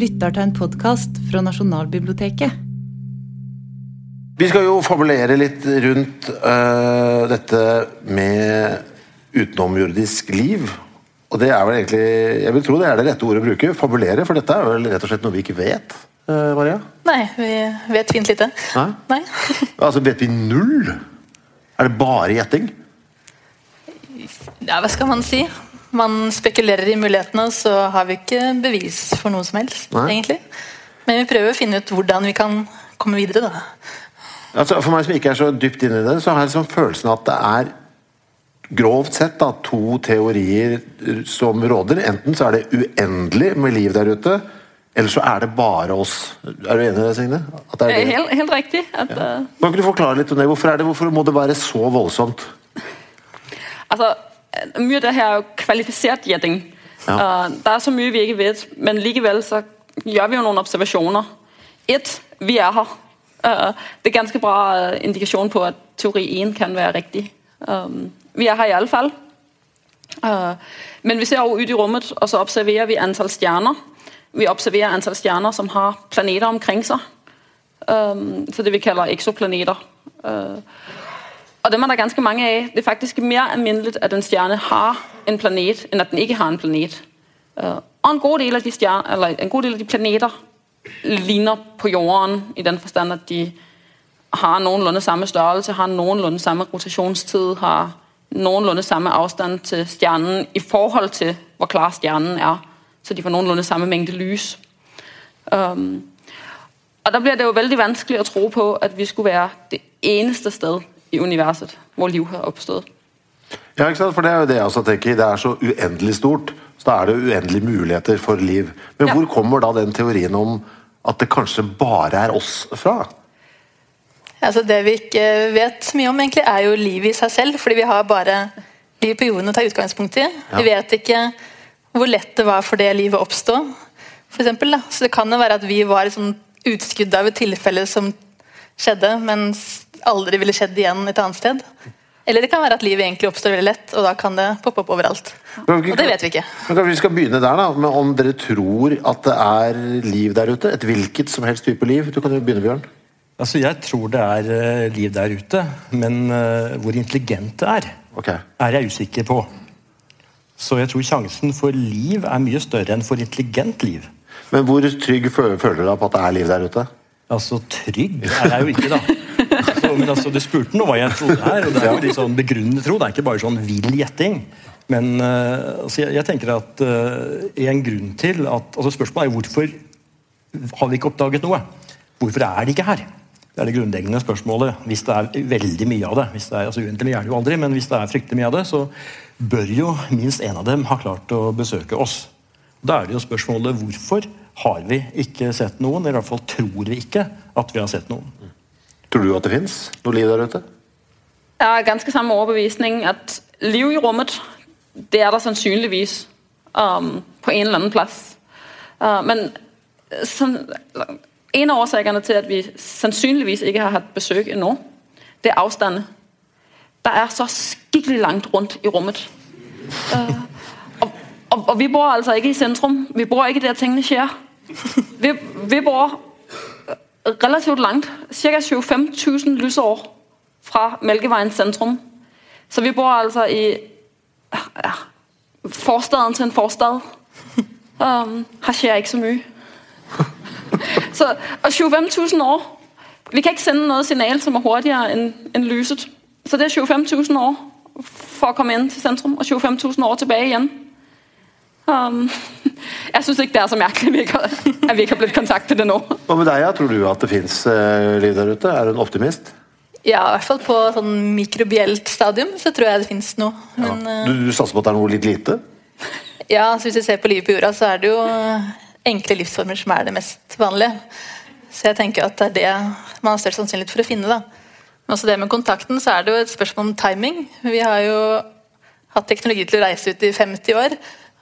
lytter til en podkast fra Nasjonalbiblioteket. Vi skal jo fabulere litt rundt uh, dette med utenomjordisk liv. Og det er vel egentlig Jeg vil tro det er det rette ordet å bruke. Fabulere, for dette er vel rett og slett noe vi ikke vet. Uh, Maria? Nei, vi vet fint lite. Nei? Nei. Altså, vet vi null? Er det bare gjetting? Ja, hva skal man si? Man spekulerer i mulighetene, og så har vi ikke bevis for noe som helst, Nei. egentlig. Men vi prøver å finne ut hvordan vi kan komme videre, da. Altså, for meg som ikke er så dypt inne i det, så har jeg sånn følelsen at det er grovt sett da, to teorier som råder. Enten så er det uendelig med liv der ute, eller så er det bare oss. Er du enig i det, Signe? At det er det? Helt, helt riktig. At, ja. Kan ikke du forklare litt om det? Hvorfor, er det, hvorfor må det være så voldsomt? altså, mye av det her er jo kvalifisert gjetting. Ja. Uh, der er så mye, vi ikke vet, men likevel så gjør vi jo noen observationer. Et, vi er her. Uh, det er ganske bra indikasjon på, at teori 1 kan være riktig. Um, vi er her i alle fall. Uh, men vi ser jo ut i rummet, og så observerer vi antall stjerner. Vi observerer antall stjerner, som har planeter omkring seg. Um, så det vi kalder eksoplaneter. Uh, og dem er der ganske mange av. Det er faktisk mer alminnelig at en stjerne har en planet, enn at den ikke har en planet. Uh, og en god del av de stjerne, god del av de planeter ligner på jorden i den forstand, at de har noenlunde samme størrelse, har noenlunde samme rotationstid, har noenlunde samme avstand til stjernen i forhold til, hvor klar stjernen er. Så de får noenlunde samme mængde lys. Um, og der blir det jo veldig vanskelig å tro på, at vi skulle være det eneste sted i universet, hvor liv har oppstått. Ja, ikke sant? For Det er jo det jeg også tenker. Det er så uendelig stort, så da er det uendelige muligheter for liv. Men Ja. hvor kommer da den teorien om at det kanskje bare er oss fra? Altså, det vi ikke vet mye om, egentlig, er jo livet i seg selv. Fordi vi har bare liv på jorden å ta utgangspunkt i. Vi vet ikke hvor lett det var for det livet å oppstå. For eksempel, da. Så det kan jo være at vi var et sånn utskudd av et tilfelle som skjedde, mens aldri ville skjedd igjen et annet sted. Eller det kan være at livet egentlig oppstår veldig lett, og da kan det poppe opp overalt. Og det vet vi ikke. Men kanskje vi skal begynne der, da, med om dere tror at det er liv der ute? Et hvilket som helst type liv? Du kan jo begynne, Bjørn. Altså, Jeg tror det er eh, liv der ute, men eh, hvor intelligent det er, okay. er jeg usikker på. Så jeg tror sjansen for liv er mye større enn for intelligent liv. Men hvor trygg føler du deg på at det er liv der ute? Altså, trygg er jeg jo ikke, da. Så, men altså, Du spurte nå hva jeg trodde her, og det er jo litt sånn begrunnet tro. Det er ikke bare sånn vill gjetting. Men uh, altså, jeg, jeg tenker at uh, en grunn til at altså Spørsmålet er hvorfor har vi ikke oppdaget noe? Hvorfor er de ikke her? Det er det grunnleggende spørsmålet. Hvis det er veldig mye av det, hvis det er, altså uendelig er det jo aldri, men hvis det er fryktelig mye av det, så bør jo minst en av dem ha klart å besøke oss. Da er det jo spørsmålet hvorfor har vi ikke sett noen, eller i hvert fall tror vi ikke at vi har sett noen. Tror du at det fins noe liv der ute? Jeg har ganske samme overbevisning, at liv i rummet, det er der sannsynligvis um, på en eller annen plass. Uh, men som, en av årsakene til, at vi sannsynligvis ikke har hatt besøk ennå, det er avstanden. Der er så skikkelig langt rundt i rummet. Uh, og, og, og vi bor altså ikke i sentrum. Vi bor ikke der tingene sker. Vi, vi bor øh, relativt langt, ca. 25.000 lysår fra Mælkevejens centrum. Så vi bor altså i ja, forstaden til en forstad. Um, her skjer ikke så mye. så, og 25.000 år. Vi kan ikke sende noe signal, som er hurtigere end, en lyset. Så det er 25.000 år for å komme inn til centrum, og 25.000 år tilbake igen. Um, jeg synes ikke, det er så merkelig. vi ikke har, at vi ikke har blitt kontaktet nå. Hva med deg? ja? Tror du at det fins liv der ute? Er du en optimist? Ja, i hvert fall på sånn mikrobielt stadium så tror jeg det fins noe. Men ja. Du, du satser på at det er noe litt lite? Ja, så Hvis vi ser på livet på jorda, så er det jo enkle livsformer som er det mest vanlige. Så jeg tenker at det er det man har størst sannsynlighet for å finne. da. Men også det med kontakten, så er det jo et spørsmål om timing. Vi har jo hatt teknologi til å reise ut i 50 år.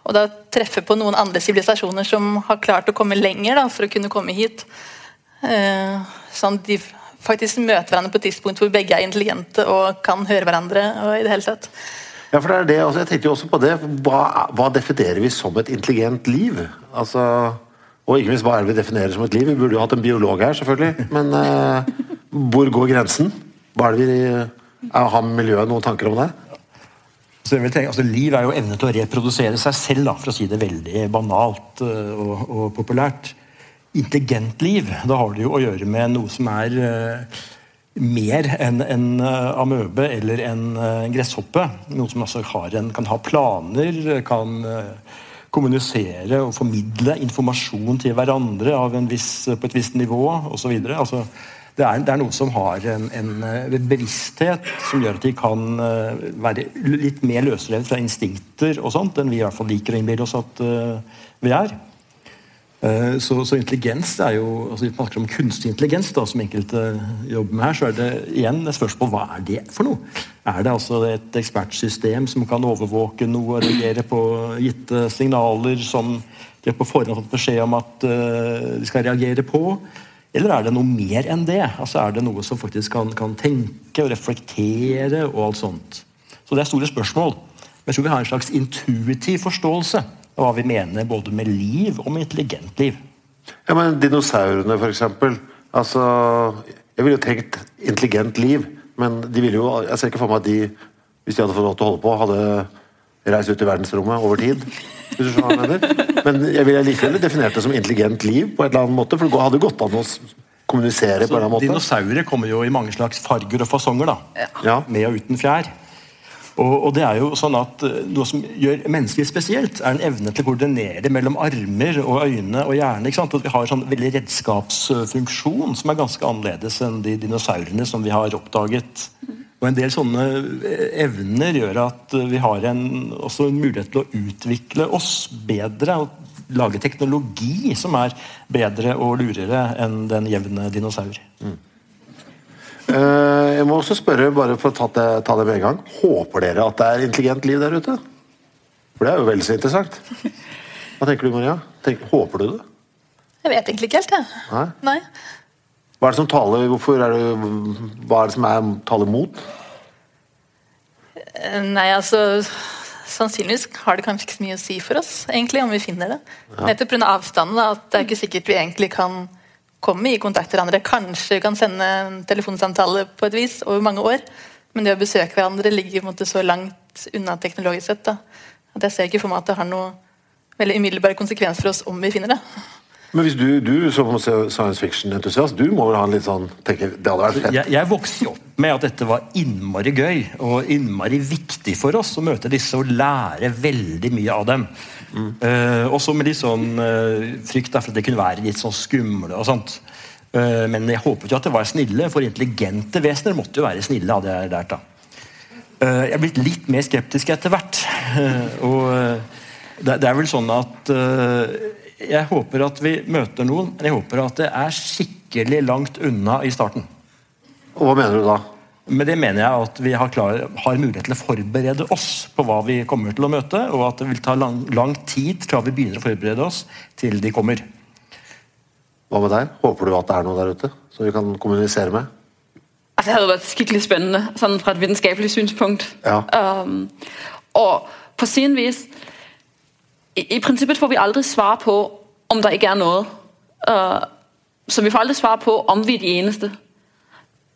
Og da treffe på noen andre sivilisasjoner som har klart å komme lenger da, for å kunne komme hit. Eh, sånn de faktisk møter hverandre på et tidspunkt hvor begge er intelligente og kan høre hverandre. og i det hele tatt. Ja, for det er det, altså, jeg tenkte jo også på det. Hva, hva definerer vi som et intelligent liv? Altså, Og ikke minst hva er det vi definerer som et liv? Vi burde jo hatt en biolog her, selvfølgelig. Men eh, hvor går grensen? Hva er det vi er, Har miljøet noen tanker om det? Så jeg vil tenke, altså, liv er jo evne til å reprodusere seg selv, da, for å si det veldig banalt uh, og, og, populært. Intelligent liv, da har det jo å gjøre med noe som er uh, mer enn en uh, amøbe eller en gresshoppe. Noe som altså en, kan ha planer, kan kommunisere og formidle informasjon til hverandre viss, på et visst nivå osv. Altså, det er, det er, noen som har en, en, eh, bevissthet som gjør at de kan eh, være litt mer løsrevet fra instinkter og sånt enn vi i hvert fall liker å innbille oss at uh, vi er. Så, så, intelligens er jo altså Vi snakker om kunstig intelligens, da, som enkelte jobber med her. Så er det igjen et spørsmål hva er det for noe? Er det altså et ekspertsystem som kan overvåke noe og reagere på gitte signaler som de på forhånd har fått beskjed om at uh, de skal reagere på? Eller er det noe mer enn det? Altså Er det noe som faktisk kan, kan tenke og reflektere og alt sånt? Så det er store spørsmål. Men jeg tror vi har en slags intuitiv forståelse av hva vi mener både med liv og med intelligent liv. Ja, men Dinosaurene, f.eks. Altså, jeg ville jo tenkt intelligent liv, men de ville jo, jeg ser ikke for meg at de, hvis de hadde fått lov til å holde på, hadde reist ut i verdensrommet over tid. Hvis du skjønner hva jeg mener. Men jeg ville likevel definert det som intelligent liv, på et eller annet måte, for det hadde gått an å kommunisere Så på en eller annen måte. Dinosaurer kommer jo i mange slags farger og fasonger, da. Ja. Med og uten fjær. Og, det er jo sånn at uh, Noe som gjør mennesker spesielt, er en evne til å koordinere mellom armer og øyne og hjerne. ikke sant? At Vi har en sånn veldig redskapsfunksjon som er ganske annerledes enn de dinosaurene som vi har oppdaget. Og En del sånne eh, evner gjør at eh, vi har en, også en mulighet til å utvikle oss bedre. og Lage teknologi som er bedre og lurere enn den jevne dinosaur. Mm. Uh, jeg må også spørre, bare for å ta det, ta det, med en gang Håper dere at det er intelligent liv der ute? For det er jo vel så interessant. Hva tenker du, Maria? Tenk, håper du det? Jeg vet egentlig ikke helt, jeg. Nei? Nei. Hva er det som taler Hvorfor er det, Hva er det som er, taler mot? Eh, nei, altså Sannsynligvis har det kanskje ikke så mye å si for oss, egentlig, om vi finner det. Ja. Nettopp pga. avstanden. Da, at det er ikke sikkert vi egentlig kan komme i kontakt med hverandre. Kanskje vi kan sende en telefonsamtale på et vis over mange år. Men det å besøke hverandre ligger måte så langt unna teknologisk sett. Da. At jeg ser ikke for meg at det har noe veldig umiddelbare konsekvens for oss om vi finner det. Men hvis du, du som science fiction-entusiast, du må vel ha en litt sånn tenke, det hadde vært fett? Jeg, jeg vokste jo opp med at dette var innmari gøy og innmari viktig for oss å møte disse og lære veldig mye av dem. Mm. Uh, også med litt sånn uh, frykt for at det kunne være litt sånn skumle og sånt. Uh, men jeg håpet jo at det var snille, for intelligente vesener måtte jo være snille. hadde jeg lært da. jeg er blitt litt mer skeptisk etter hvert. og det, det, er vel sånn at jeg håper at vi møter noen, men jeg håper at det er skikkelig langt unna i starten. Og Hva mener du da? Med det mener jeg at vi har, klar, har, mulighet til å forberede oss på hva vi kommer til å møte, og at det vil ta lang, lang tid fra vi begynner å forberede oss, til de kommer. Hva med deg? Håper du at det er noe der ute som vi kan kommunisere med? Altså, det hadde vært skikkelig spennende sånn fra et vitenskapelig synspunkt. Ja. Um, og på sin vis i, i princippet får vi aldri svar på om der ikke er noe. Uh, så vi får aldri svar på om vi er de eneste.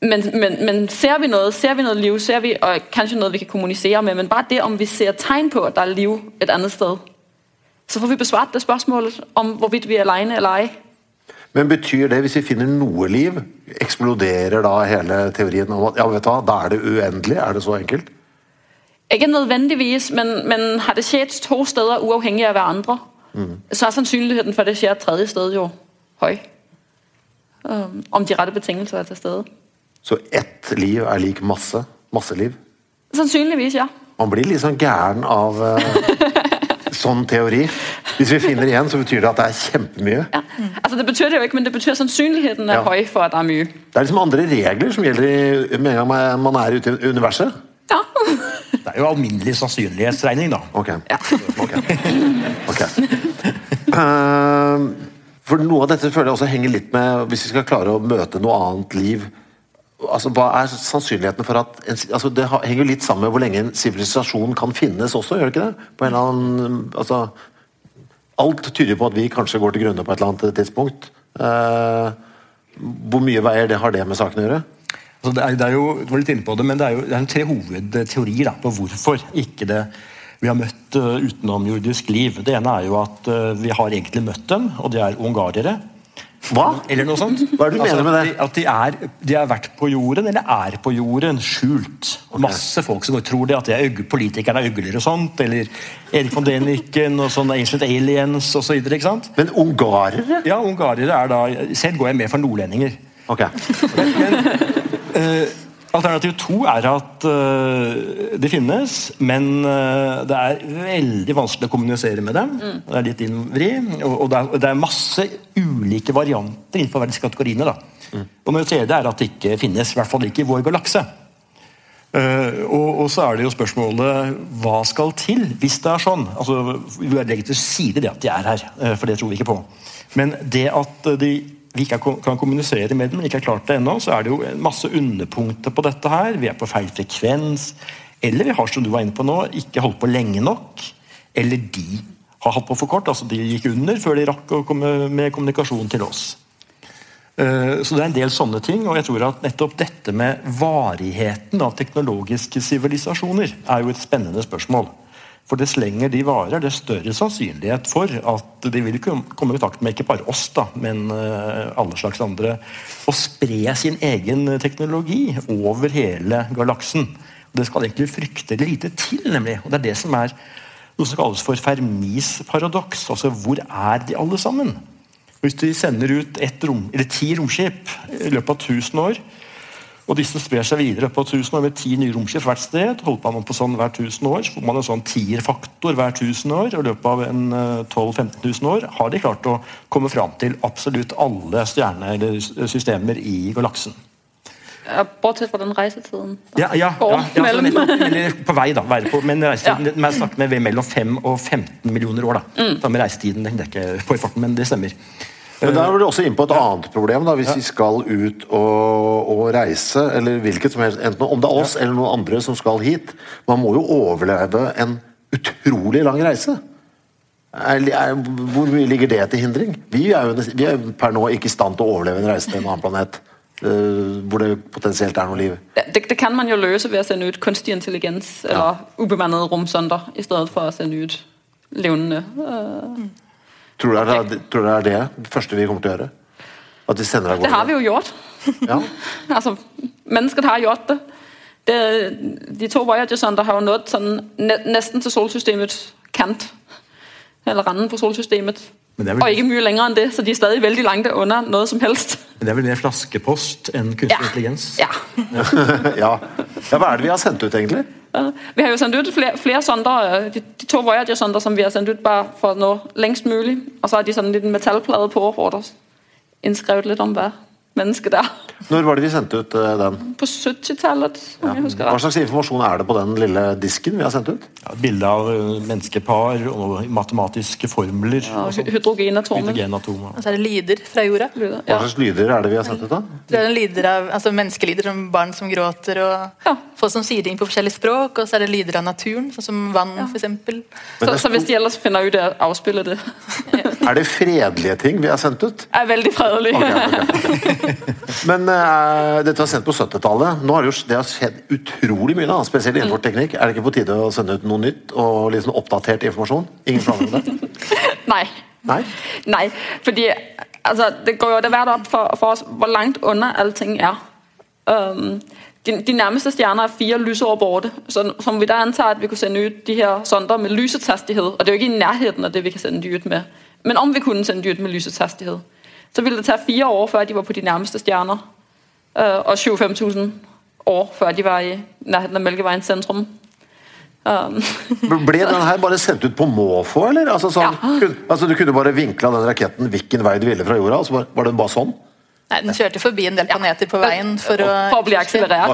Men, men, men, ser vi noe, ser vi noe liv, ser vi og kanskje noe vi kan kommunisere med, men bare det om vi ser tegn på at det er liv et annet sted, så får vi besvart det spørsmålet om hvorvidt vi er alene eller ei. Men betyr det, hvis vi finner noe liv, eksploderer da hele teorien om at ja, vet du hva, da er det uendelig? Er det så enkelt? Ikke nødvendigvis, men, men har det skjedd to steder uavhengig av hverandre, mm. så er sannsynligheten for at det skjer et tredje sted jo høy. Um, om de rette betingelser er til stede. Så ett liv er lik masse? Masseliv? Sannsynligvis, ja. Man blir litt sånn gæren av uh, sånn teori. Hvis vi finner igjen, så betyr det at det er kjempemye. Ja. Altså, det betyr det jo ikke, men det betyr sannsynligheten er ja. høy for at det er mye. Det er liksom andre regler som gjelder med en gang man er ute i universet. Ja. Det er jo alminnelig sannsynlighetsregning, da. Ok. Ja. okay. okay. Uh, for noe av dette føler jeg også henger litt med Hvis vi skal klare å møte noe annet liv altså Hva er sannsynligheten for at en, altså Det henger litt sammen med hvor lenge en sivilisasjon kan finnes også, gjør det ikke det? På en eller annen, altså alt tyder på at vi kanskje går til grunne på et eller annet tidspunkt. Uh, hvor mye veier det har det med saken å gjøre? Altså det, er, det er jo, du var litt inne på det, men det er jo det er tre hovedteorier da, på hvorfor ikke det vi har møtt uh, utenomjordisk liv. Det ene er jo at uh, vi har egentlig møtt dem, og de er ungarere. Hva? Eller noe sånt. Hva er det du mener med det? At de, at de, er, de har vært på jorden, eller er på jorden, skjult. Masse folk som tror det, at de er politikerne er øgler og sånt. Eller Erik von Deniken og sånne Ancient Aliens osv. Så ikke sant? Men ungarere? Ja, ungarere er da Selv går jeg med for nordlendinger. Ok. Eh, alternativ to er at uh, de finnes, men uh, det er veldig vanskelig å kommunisere med dem. Det er litt innvri, og, og, det er, det er masse ulike varianter innenfor disse kategoriene. Da. Og det tredje er at det ikke finnes, i hvert fall ikke i vår galakse. Uh, og, og så er det jo spørsmålet hva skal til hvis det er sånn? Altså, Vi legger til side det at de er her, eh, for det tror vi ikke på. Men det at de, vi ikke kan kommunisere med dem, men ikke har klart det ennå, så er det jo masse underpunkter på dette her. Vi er på feil frekvens. Eller vi har, som du var inne på nå, ikke holdt på lenge nok. Eller de har hatt på for kort. altså De gikk under før de rakk å komme med kommunikasjon til oss. Eh, Så det er en del sånne ting, og jeg tror at nettopp dette med varigheten av teknologiske sivilisasjoner er jo et spennende spørsmål. For dess lenger de varer, dess større sannsynlighet for at de vil komme i kontakt med ikke bare oss, da, men eh, alle slags andre, og spre sin egen teknologi over hele galaksen. Det skal egentlig frykte lite til, nemlig. Og det er det som er noe som kalles for Fermis paradoks. Altså, hvor er de alle sammen? Hvis de sender ut rom, ti romskip i løpet av 1000 år, og disse sprer seg videre på 1000 år med ti nye romskip hvert sted, holdt man på sånn hver 1000 år, så får man en sånn tierfaktor hver 1000 år, og i løpet av en eh, 12 000-15 000 år har de klart å komme fram til absolutt alle stjerner eller systemer i galaksen. Ja, Bortsett fra den reisetiden. Ja, ja, ja, ja altså, eller på vei, da. Være på, men reisetiden, jeg snakker med mellom 5 og 15 millioner år. da. Da med reisetiden, det er ikke på i farten, men det stemmer. Men da er du også inne på et annet problem, da, hvis vi skal ut og, og reise, eller hvilket som helst, enten om det er oss eller noen andre som skal hit. Man må jo overleve en utrolig lang reise. Er, er, hvor mye ligger det til hindring? Vi er jo vi er per nå ikke i stand til å overleve en reise til en annen planet Uh, hvor det potensielt er noe liv. Ja, Det, det kan man jo løse ved å sende ut kunstig intelligens eller ubemannede romsonder i stedet for å sende ut levende. øh. Tror du det tror det er det første vi kommer til å gjøre? At vi sender av Det har vi jo gjort. Ja. altså, mennesket har gjort det. det de to Voyager-sonder har jo nådd sånn nesten til solsystemets kant. Eller randen på solsystemet. Men det er vel- Og ikke mye lenger enn det, så de er stadig veldig langt under noe som helst. Men det er vel mer flaskepost enn kunstig intelligens? Ja. ja. ja. Hva er det vi har sendt ut, egentlig? Ja. Vi har jo sendt ut flere, flere sonder. øh, De, de to Voyager-sonder som vi har sendt ut bare for noe nå lengst mulig. Og så har de sånn en liten metallplate på hvor det er innskrevet litt om hva mennesket der. Når var det vi sendte ut eh, den? På 70-tallet, Ja. Hva slags informasjon er det på den lille disken vi har sendt ut? Ja, Bilde av eh, menneskepar og matematiske formler. Hy- hydrogenatomer. Hydrogenatomer. Og så er det lyder fra jorda. Hva Ja. slags lyder er det vi har sendt ut? da? Det er en lyder av, altså menneskelyder som barn som gråter, og Ja. folk som sier ting på forskjellige språk. Og så er det lyder av naturen, sånn som vann, for eksempel. Så, så hvis de ellers finner ut det, å avspille det, Er det fredelige ting vi har sendt ut? er veldig fredelig. Ok, ok. Men uh, dette var sendt på 70-tallet. Nå har det jo det har skjedd utrolig mye, da, spesielt innenfor teknikk. Er det ikke på tide å sende ut noe nytt og sånn oppdatert informasjon? Ingen planer om det? Nei. Nei? Nei, fordi altså, det går jo etter hvert opp for, for oss hvor langt unna allting er. Um, de, de nærmeste stjerner er fire lysår borte, så som vi da antar at vi kunne sende ut de her sonder med lysets hastighet, og det er jo ikke i nærheten av det vi kan sende de ut med, men om vi kunne sende de ut med lysets hastighet, så ville det ta fire år før de var på de nærmeste stjerner, øh, og 25 000 år før de var i nærheten av Mælkevejens sentrum. Um, Ble den her bare sendt ut på måfå, eller? Altså, sånn, Ja. kun, altså, du kunne bare vinkla den raketten hvilken vei du ville fra jorda, og så var, var den bare sånn? Nei, Den kjørte forbi en del planeter på veien for å, for å bli akselerert.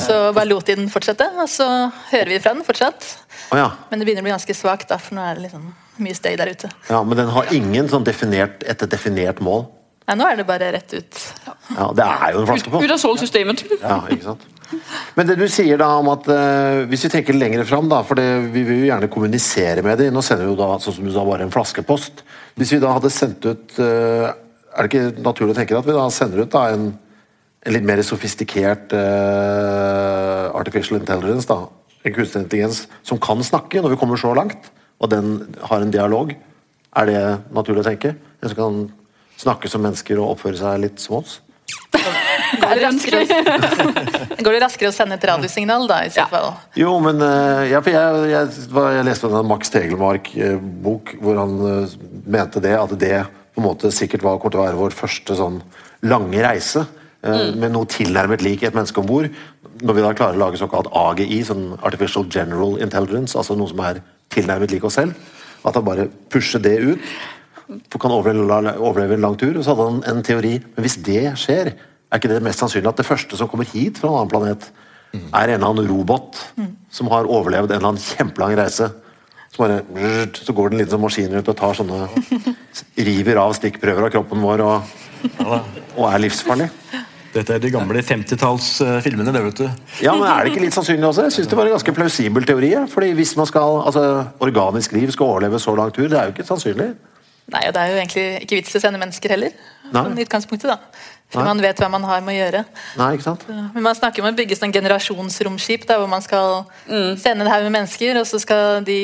Så bare lot de den fortsette, og så hører vi fra den fortsatt. Oh, ja. Men det begynner å bli ganske svakt, for nå er det liksom mye støy der ute. ja, Men den har ingen sånn definert, et definert mål? Nei, nå er det bare rett ut. Ja, Det er jo en flaske flaskepost. ut av solsystemet. Ja, ikke sant? Men det du sier da om at uh, hvis vi tenker lenger fram, da, for det, vi vil jo gjerne kommunisere med dem Nå sender vi jo da, sånn som du sa, bare en flaskepost. Hvis vi da hadde sendt ut uh, Er det ikke naturlig å tenke at vi da sender ut da en, en litt mer sofistikert uh, artificial intelligence, da, en kunstig intelligens, som kan snakke når vi kommer så langt, og den har en dialog? Er det naturlig å tenke? En som kan snakke som mennesker og oppføre seg litt som oss? Går det raskere, å- går det raskere å sende et radiosignal, da, i så fall? Jo, men eh, ja, jeg, jeg, jeg leste en Max Tegelmark-bok hvor han eh, mente det, at det på en måte sikkert var, kort å være vår første sånn lange reise Mm. med noe tilnærmet lik et menneske om bord. Når vi da klarer å lage såkalt AGI, sånn Artificial General Intelligence, altså noe som er tilnærmet lik oss selv, at han bare pusher det ut. Kan overleve, overleve en lang tur. Og så hadde han en teori. Men hvis det skjer, er ikke det mest sannsynlig at det første som kommer hit fra en annen planet, er en eller annen robot som har overlevd en eller annen kjempelang reise. Så, bare, så går det en liten sånn maskin rundt og tar sånne River av stikkprøver av kroppen vår og, og er livsfarlig. Dette er de gamle 50-tallsfilmene, det, vet du. Ja, men Er det ikke litt sannsynlig også? Jeg synes det var en ganske plausibel teori. Fordi hvis man skal, altså Organisk liv skal overleve så lang tur, det er jo ikke sannsynlig. Nei, og det er jo egentlig ikke vits i å sende mennesker heller. Nei. Sånn utgangspunktet da. For Nei. man vet hva man har med å gjøre. Nei, ikke sant? Men man snakker om å bygge sånn generasjonsromskip der, hvor man skal sende en haug med mennesker, og så skal de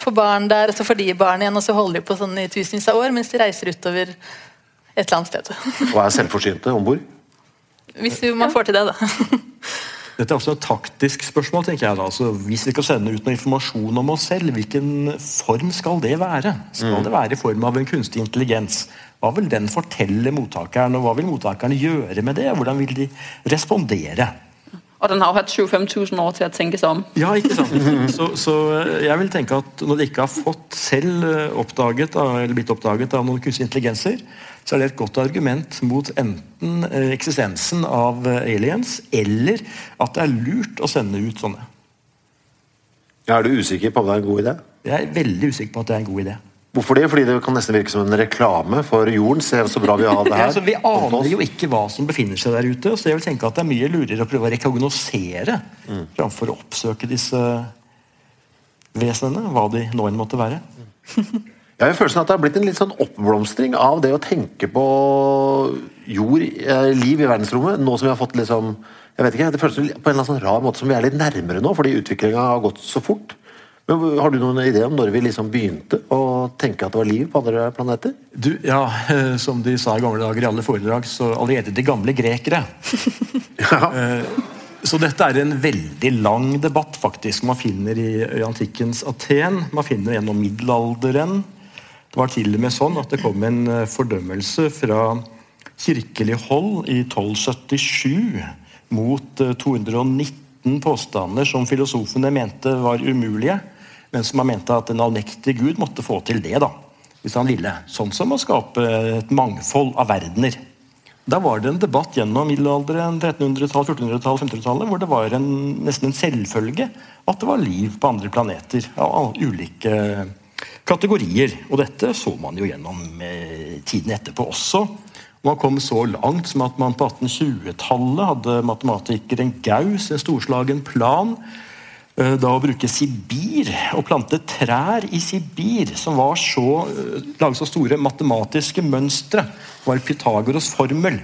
få barn der, og så får de barn igjen, og så holder de på sånn i tusenvis av år mens de reiser utover et eller annet sted. Og er selvforsynte om bord. Hvis man man får til det, da. Dette er også et taktisk spørsmål. tenker jeg da. Altså, hvis vi skal sende ut noe informasjon om oss selv, hvilken form skal det være? Skal det være i form av en kunstig intelligens? Hva vil den fortelle mottakeren, og hva vil mottakerne gjøre med det? Hvordan vil de respondere? Og den har jo hatt 25 000 år til å tenke seg om. Ja, ikke sant? Så, så jeg vil tenke at når de ikke har fått selv eh, oppdaget, eller blitt oppdaget av noen kunstige intelligenser, så er det et godt argument mot enten eh, eksistensen av eh, aliens, eller at det er lurt å sende ut sånne. Ja, er du usikker på om det er en god idé? Jeg er veldig usikker på at det er en god idé. Hvorfor det? Fordi det kan nesten virke som en reklame for jorden. Se så bra vi har det her. Ja, vi aner jo ikke hva som befinner seg der ute, så jeg vil tenke at det er mye lurere å prøve å rekognosere framfor å oppsøke disse vesenene, hva de nå enn måtte være. Jeg har følelsen at det har blitt en litt sånn oppblomstring av det å tenke på jord, eh, liv i verdensrommet, nå som vi har fått liksom jeg vet ikke, Det føles på en eller annen sånn rar måte som vi er litt nærmere nå, fordi utviklinga har gått så fort. Men Har du noen idé om når vi liksom begynte å tenke at det var liv på andre planeter? Du, ja, eh, Som de sa i gamle dager i alle foredrag, så allerede de gamle grekere. Ja. Så dette er en veldig lang debatt faktisk man finner i, i antikkens Aten. Man finner gjennom middelalderen. Det var til og med sånn at det kom en eh, fordømmelse fra kirkelig hold i 1277 mot eh, 219 påstander som filosofene mente var umulige, men som man mente at en allmektig gud måtte få til det, da, hvis han ville. Sånn som å skape et mangfold av verdener. Da var det en debatt gjennom middelalderen, 1300-tall, 1400-tall, 1500-tallet, hvor det var en, nesten en selvfølge at det var liv på andre planeter av ulike kategorier. Og dette så man jo gjennom eh, tiden etterpå også. Man kom så langt som at man på 1820-tallet hadde matematikeren Gauss en storslagen plan eh, da å bruke Sibir og plante trær i Sibir som var så, lagde så store matematiske mønstre, var Pythagoras formel,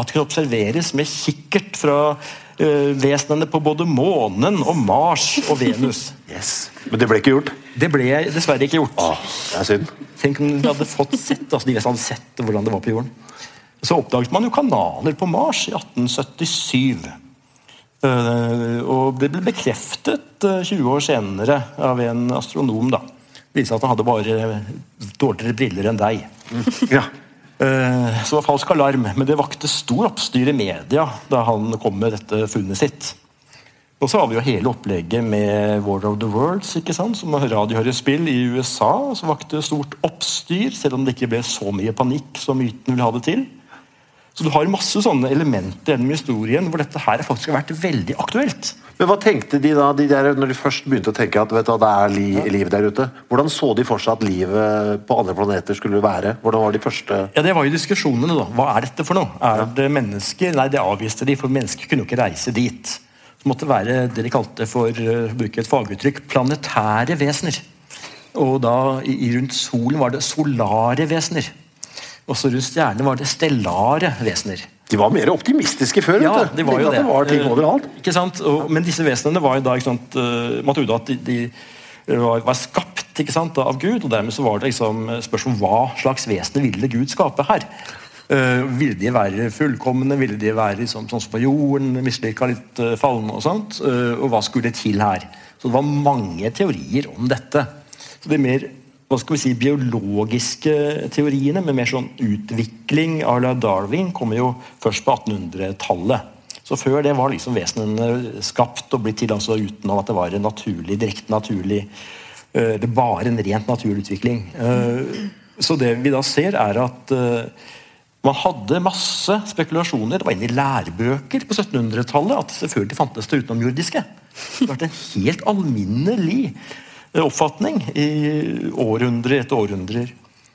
at det kunne observeres med kikkert fra uh, vesenene på både månen og Mars og Venus. Yes. Men det ble ikke gjort? Det ble dessverre ikke gjort. Åh, det er synd. Tenk om de hadde fått sett, altså de hadde sett hvordan det var på jorden. Så oppdaget man jo kanaler på Mars i 1877. Uh, og det ble bekreftet uh, 20 år senere av en astronom. da. Det viste at han hadde bare dårligere briller enn deg. Ja. Eh, Så det var falsk alarm, men det vakte stor oppstyr i media da han kom med dette funnet sitt. Og så har vi jo hele opplegget med War of the Worlds, ikke sant? som radiohørespill i USA, som vakte stort oppstyr, selv om det ikke ble så mye panikk som myten ville ha det til. Så du har masse sånne elementer gjennom historien hvor dette her faktisk har vært veldig aktuelt. Men hva tenkte de da, de der, når de først begynte å tenke at vet du, det er li liv der ute? Hvordan så de for seg at livet på andre planeter skulle være? Hvordan var de første Ja, Det var jo diskusjonene, da. Hva er dette for noe? Er det mennesker? Nei, det avviste de, for mennesker kunne jo ikke reise dit. Det måtte være det de kalte for å bruke et faguttrykk, planetære vesener. Og da i, i rundt solen var det solare vesener. Også rundt stjernene var det stellare vesener. De var mer optimistiske før. Ja, de var jo det. det var ting Eh, overalt. Ikke sant? Og, men disse vesenene var jo da ikke sant, eh, Man trodde at de, de var, var skapt ikke sant, av Gud, og dermed så var det liksom spørsmål om hva slags vesener ville Gud skape her. Uh, ville de være fullkomne, ville de være liksom, sånn som på jorden, mislykka, litt uh, falne og sånt? Uh, og hva skulle til her? Så det var mange teorier om dette. Så det mer hva skal vi si, biologiske teoriene, med mer sånn utvikling à la Darwin, kommer jo først på 1800-tallet. Så Før det var liksom vesenene skapt og blitt til altså utenom at det var en naturlig, direkte naturlig eh, Det bare en rent naturlig utvikling. Eh, Så det vi da ser, er at eh, man hadde masse spekulasjoner. Det var inne i lærebøker på 1700-tallet at selvfølgelig fantes det utenomjordiske. Det har vært en helt alminnelig oppfatning i århundrer etter århundrer.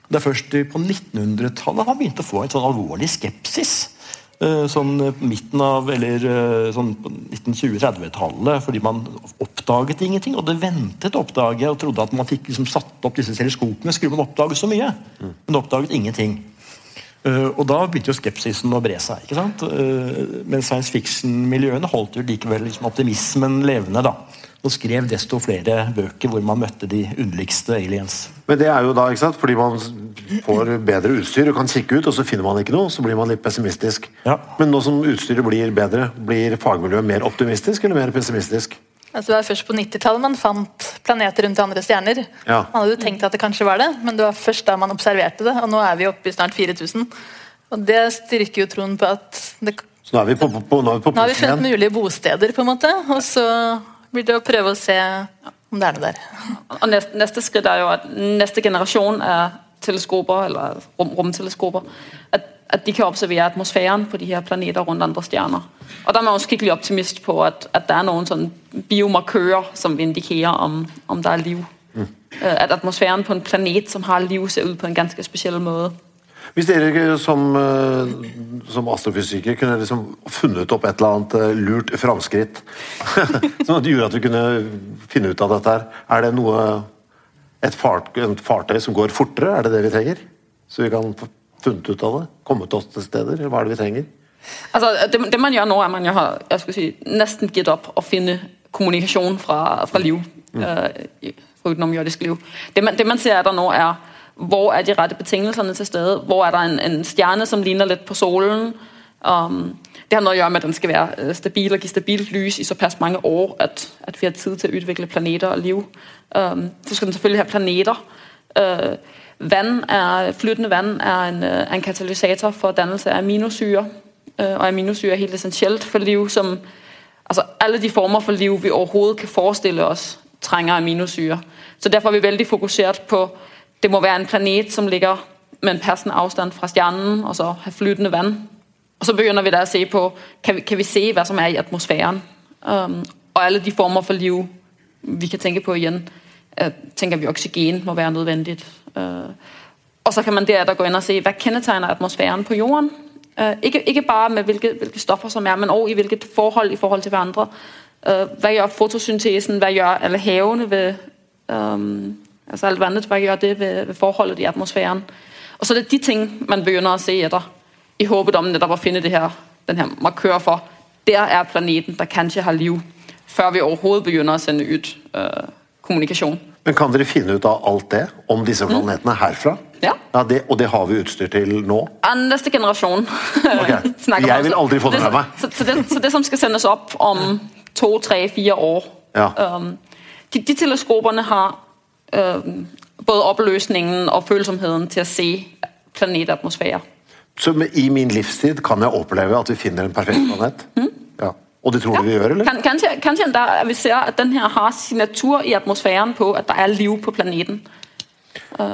Det er først på 1900-tallet man begynte å få en sånn alvorlig skepsis. Eh, Sånn midten av, eller eh, sånn 1920-30-tallet, fordi man oppdaget ingenting. Og det ventet å oppdage, og trodde at man fikk liksom satt opp disse teleskopene, skulle man oppdage så mye. Men oppdaget ingenting. Eh, og da begynte jo skepsisen å bre seg. ikke sant? Eh, men science fiction-miljøene holdt jo likevel liksom optimismen levende. da. Og skrev desto flere bøker hvor man møtte de underligste aliens. Men det er jo da, ikke sant, fordi man får bedre utstyr og kan kikke ut, og så finner man ikke noe, så blir man litt pessimistisk. Ja. Men nå som utstyret blir bedre, blir fagmiljøet mer optimistisk eller mer pessimistisk? Altså, det var først på 90-tallet man fant planeter rundt andre stjerner. Ja. Man hadde jo tenkt at det kanskje var det, men det var først da man observerte det. Og nå er vi oppe i snart 4000. Og det styrker jo troen på at det, Så nå er vi på, på, på, nå er vi på nå har vi funnet igjen. mulige bosteder, på en måte. Og så blir det å prøve å se om det er noe der. Og neste, neste skridt er jo, at neste generasjon er teleskoper, eller rom, romteleskoper. at, at de kan observere atmosfæren på de her planeter rundt andre stjerner. Og der er man jo skikkelig optimist på, at, at det er noen sånne biomarkører, som indikerer om, om det er liv. Mm. Øh, At atmosfæren på en planet, som har liv, ser ut på en ganske spesiell måte. Hvis dere som, eh, som astrofysikere kunne liksom funnet opp et eller annet eh, lurt framskritt som gjorde at vi kunne finne ut av dette her, er det noe et, fart, et fartøy som går fortere, er det det vi trenger? Så vi kan få funnet ut av det? Kommet oss til steder? eller Hva er det vi trenger? Altså, det, det man gjør nå, er man jo har si, nesten gitt opp å finne kommunikasjon fra, fra liv. Mm. Uh, utenom jordisk liv. Det man, det man ser etter nå, er hvor er de rette betingelsene til stede. Hvor er der en, en stjerne som ligner litt på solen. Um, det har noe å gjøre med at den skal være øh, stabil og gi stabilt lys i såpass mange år at, at vi har tid til å utvikle planeter og liv. Um, så skal den selvfølgelig ha planeter. Uh, vann er, flytende vann er en, øh, en katalysator for dannelse av aminosyre. Uh, og aminosyre er helt essentielt for liv som altså Alle de former for liv vi overhodet kan forestille oss, trenger aminosyre. Så Derfor er vi veldig fokusert på det må være en planet som ligger med en passende avstand fra stjernen, og så ha flytende vann. Og Så begynner vi da å se på kan vi, kan vi se hva som er i atmosfæren. Um, og alle de former for liv vi kan tenke på igjen. Uh, tenker vi oksygen må være nødvendig. Uh, og så kan man deretter gå inn og se hva kjennetegner atmosfæren på jorden. Uh, ikke, ikke bare med hvilke, hvilke stoffer som er, men også i hvilket forhold i forhold til hverandre. Uh, hva gjør fotosyntesen? Hva gjør alle havene ved um, altså alt vannet? Hva gjør det ved, forholdet i atmosfæren? Og så er det de ting man begynner å se etter, i håpet om nettopp å finne det her, den her markør for der er planeten der kanskje har liv, før vi overhodet begynner å sende ut øh, kommunikasjon. Men kan dere finne ut av alt det om disse planetene herfra? Ja. det, og det har vi utstyr til nå? Ja, neste generasjon Okay. Jeg vil aldri få det med meg. Så, så, det, så det som skal sendes opp om to, tre, fire år Ja. um, de, de teleskopene har både oppløsningen og følsomheten til å se planetatmosfære. Så i min livstid kan jeg oppleve at vi finner en perfekt planet? Ja. Og det tror du vi gjør, eller? Kan, kanskje, kanskje der, vi ser at den her har signatur i atmosfæren på at det er liv på planeten. Uh,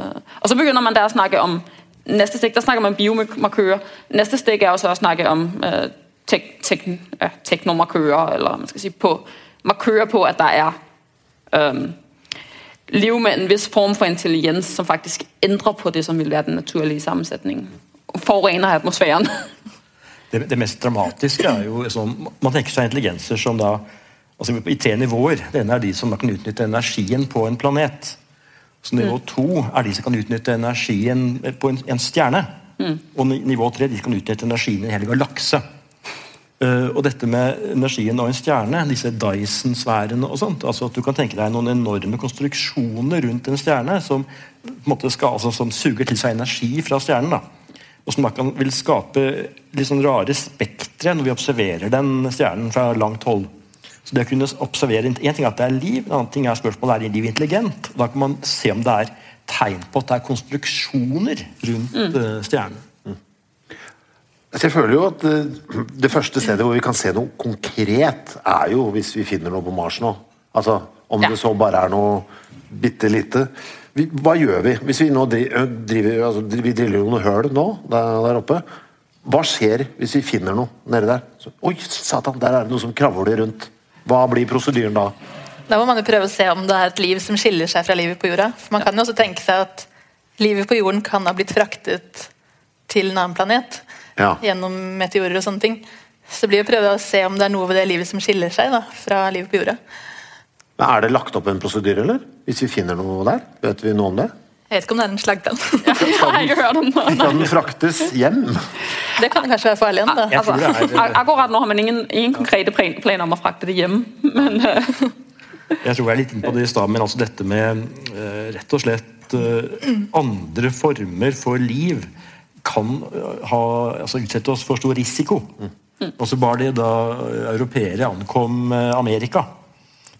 og så begynner man der å snakke om Neste stikk, der snakker man biomarkører. Neste stikk er også å snakke om uh, tek, tek, uh, teknomarkører, eller man skal si på, markører på at der er um, liv med en viss form for intelligens som faktisk endrer på det som vil være den naturlige sammensetningen. Forurener atmosfæren. Det, det mest dramatiske er jo sånn Man tenker seg intelligenser som da Altså I tre nivåer. Det ene er de som kan utnytte energien på en planet. Så Nivå to er de som kan utnytte energien på en, en stjerne. Og nivå tre de som kan utnytte energien i en hel galakse. Eh, og dette med energien av en stjerne, disse Dyson-sfærene og sånt, altså at du kan tenke deg noen enorme konstruksjoner rundt en stjerne som, på en måte skal, altså, som suger til seg energi fra stjernen. da. Og som da kan, vil skape litt sånn rare spektre når vi observerer den stjernen fra langt hold. Så det å kunne observere, En ting er at det er liv, en annen ting er spørsmålet er liv intelligent. Da kan man se om det er tegn på at det er konstruksjoner rundt eh, stjernen. Altså, Jeg føler jo at det, det første stedet hvor vi kan se noe konkret, er jo hvis vi finner noe på Mars nå. Altså, Om Ja. det så bare er noe bitte lite. Vi, hva gjør vi? Hvis vi nå driver, driver altså, Vi driller jo noen høl nå der, der oppe. Hva skjer hvis vi finner noe nede der? Så, Oi, satan, der er det noe som kravler rundt. Hva blir prosedyren da? Da må man jo prøve å se om det er et liv som skiller seg fra livet på jorda. For man kan jo også tenke seg at livet på jorden kan ha blitt fraktet til en annen planet Ja. gjennom meteorer og sånne ting. Så det blir å prøve å se om det er noe ved det livet som skiller seg da, fra livet på jorda. Men Er det lagt opp en prosedyre, eller? Hvis vi finner noe der? Vet vi noe om det? Jeg vet ikke om det er en det. Skal den fraktes hjem? Det kan kanskje være farlig da. Jeg tror det er, Akkurat nå har man ingen, ingen konkrete planer om å frakte det hjem. Men uh... Jeg tror jeg er litt inne på det i stad, men altså dette med uh, rett og slett uh, andre former for liv kan eh, ha, altså utsette oss for stor risiko. Og så bare det da europeere ankom eh, Amerika.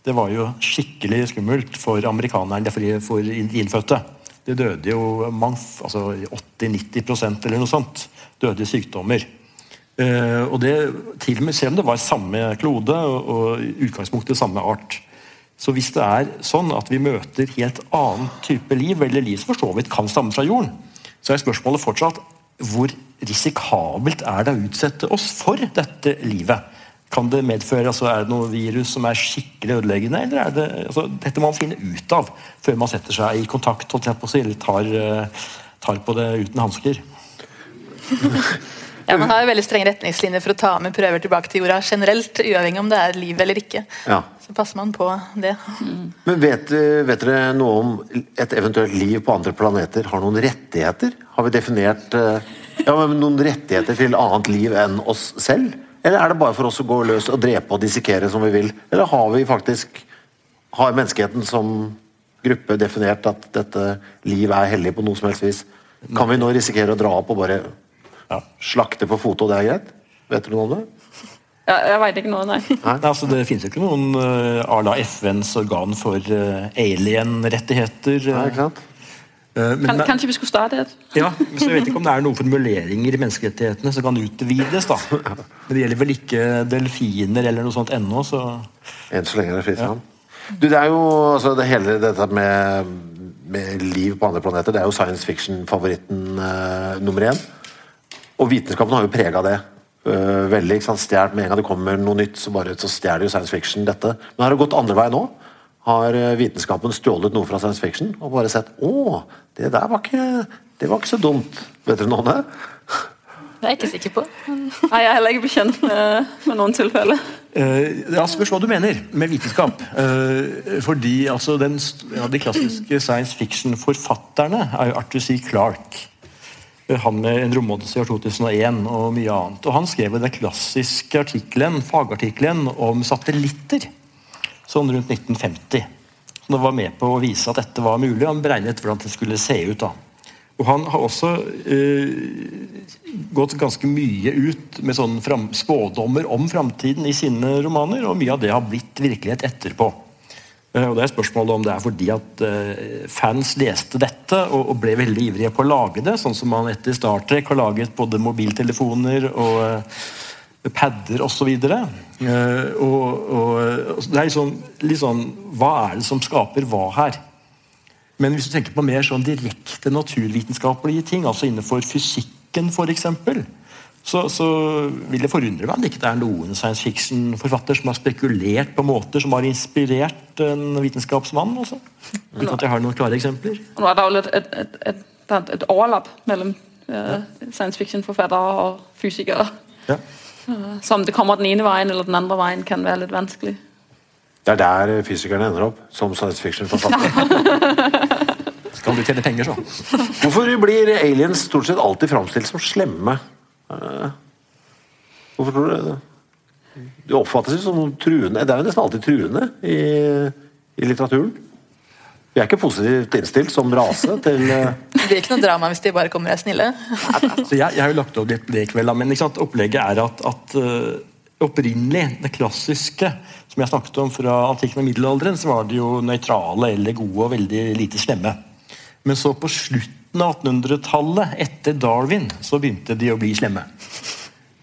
Det var jo skikkelig skummelt for amerikanerne, for, innfødte. Det døde jo altså 80-90% eller noe sånt. Døde i sykdommer. Eh, og det til og med selv om det var samme klode og utgangspunktet samme art. Så hvis det er sånn at vi møter helt annen type liv, eller liv som for så vidt kan stamme fra jorden, så er spørsmålet fortsatt hvor risikabelt er det å utsette oss for dette livet? Kan det medføre, altså Er det noe virus som er skikkelig ødeleggende? eller er det, altså Dette må man finne ut av før man setter seg i kontakt eller tar, eh, tar på det uten hansker. Ja, Man har jo veldig strenge retningslinjer for å ta med prøver tilbake til jorda generelt, uavhengig om det er liv eller ikke. Ja. Så passer man på det. Men vet, vet dere noe om et eventuelt liv på andre planeter har noen rettigheter? Har vi definert eh, ja, men noen rettigheter til annet liv enn oss selv? Eller er det bare for oss å gå løs og drepe og dissekere som vi vil? Eller har vi faktisk Har menneskeheten som gruppe definert at dette liv er hellig på noe som helst vis? Kan vi nå risikere å dra opp og bare Ja. slakte på foto, det er greit? Vet du noe om det? jeg, jeg veit ikke noe, nei. Nei, altså Det finnes jo ikke noen uh, à la FNs organ for uh, alien-rettigheter. Nei, Uh, ikke sant? men, Kan, kanskje vi skulle starte et? ja, så Jeg vet ikke om det er noen formuleringer i menneskerettighetene som kan utvides. da. Men det gjelder vel ikke delfiner eller noe sånt ennå. så... Enn så lenge er det fritt fram. Du, det er jo altså, det hele dette med, med liv på andre planeter, det er jo science fiction-favoritten uh, nummer én. Og vitenskapen har jo prega det. uh, veldig, ikke sant? Stjert Med en gang det kommer noe nytt, så bare så stjeler jo science fiction dette. Men har det gått andre vei nå? Har eh, vitenskapen stjålet noe fra science fiction og bare sett Å, det der var ikke, det var ikke så dumt. Vet dere noe om det? Det er jeg ikke sikker på. Nei, jeg er heller ikke bekjent med, med noen tilfeller. Uh, ja, Spørs hva du mener med vitenskap. Uh, fordi altså, den, ja, De klassiske science fiction-forfatterne er jo Arthur C. Clarke. Han med en romodus i år 2001 og mye annet. Og Han skrev den klassiske artiklen, fagartikkelen om satellitter sånn rundt 1950. Han var med på å vise at dette var mulig. og Han beregnet hvordan det skulle se ut. da. Og Han har også uh, gått ganske mye ut med sånne spådommer om framtiden i sine romaner, og mye av det har blitt virkelighet etterpå. Eh, og det er spørsmålet om det er fordi at eh, fans leste dette og, ble veldig ivrige på å lage det, sånn som man etter Star Trek har laget både mobiltelefoner og eh, padder osv. Og, og, og det er liksom, litt sånn Hva er det som skaper hva her? Men hvis du tenker på mer sånn direkte naturvitenskapelige ting, altså innenfor fysikken f.eks., så, så vil det forundre meg om det ikke er noen science fiction-forfatter som har spekulert på måter som har inspirert en vitenskapsmann. Også. Uten at jeg har noen klare eksempler. Og nå er det jo litt et, et, et, der er et overlapp mellom øh, science fiction-forfattere og fysikere. Ja. Så om det kommer den ene veien eller den andre veien, kan være litt vanskelig. Det er der fysikerne ender opp, som science fiction-forfattere. Skal du tjene penger, så. Hvorfor blir aliens stort sett alltid framstilt som slemme? Eh, Hvorfor tror du det? Det oppfattes som truende. Det er jo nesten alltid truende i, i litteraturen. Vi er ikke positivt innstilt som rase til eh, Det blir ikke noe drama hvis de bare kommer og er snille. Så jeg, jeg har jo lagt opp litt det i kveld, men opplegget er at, at øh, opprinnelig, det klassiske som jeg snakket om fra antikken og middelalderen, så var det jo nøytrale eller gode og veldig lite slemme. Men så på slutten av 1800-tallet, etter Darwin, så begynte de å bli slemme.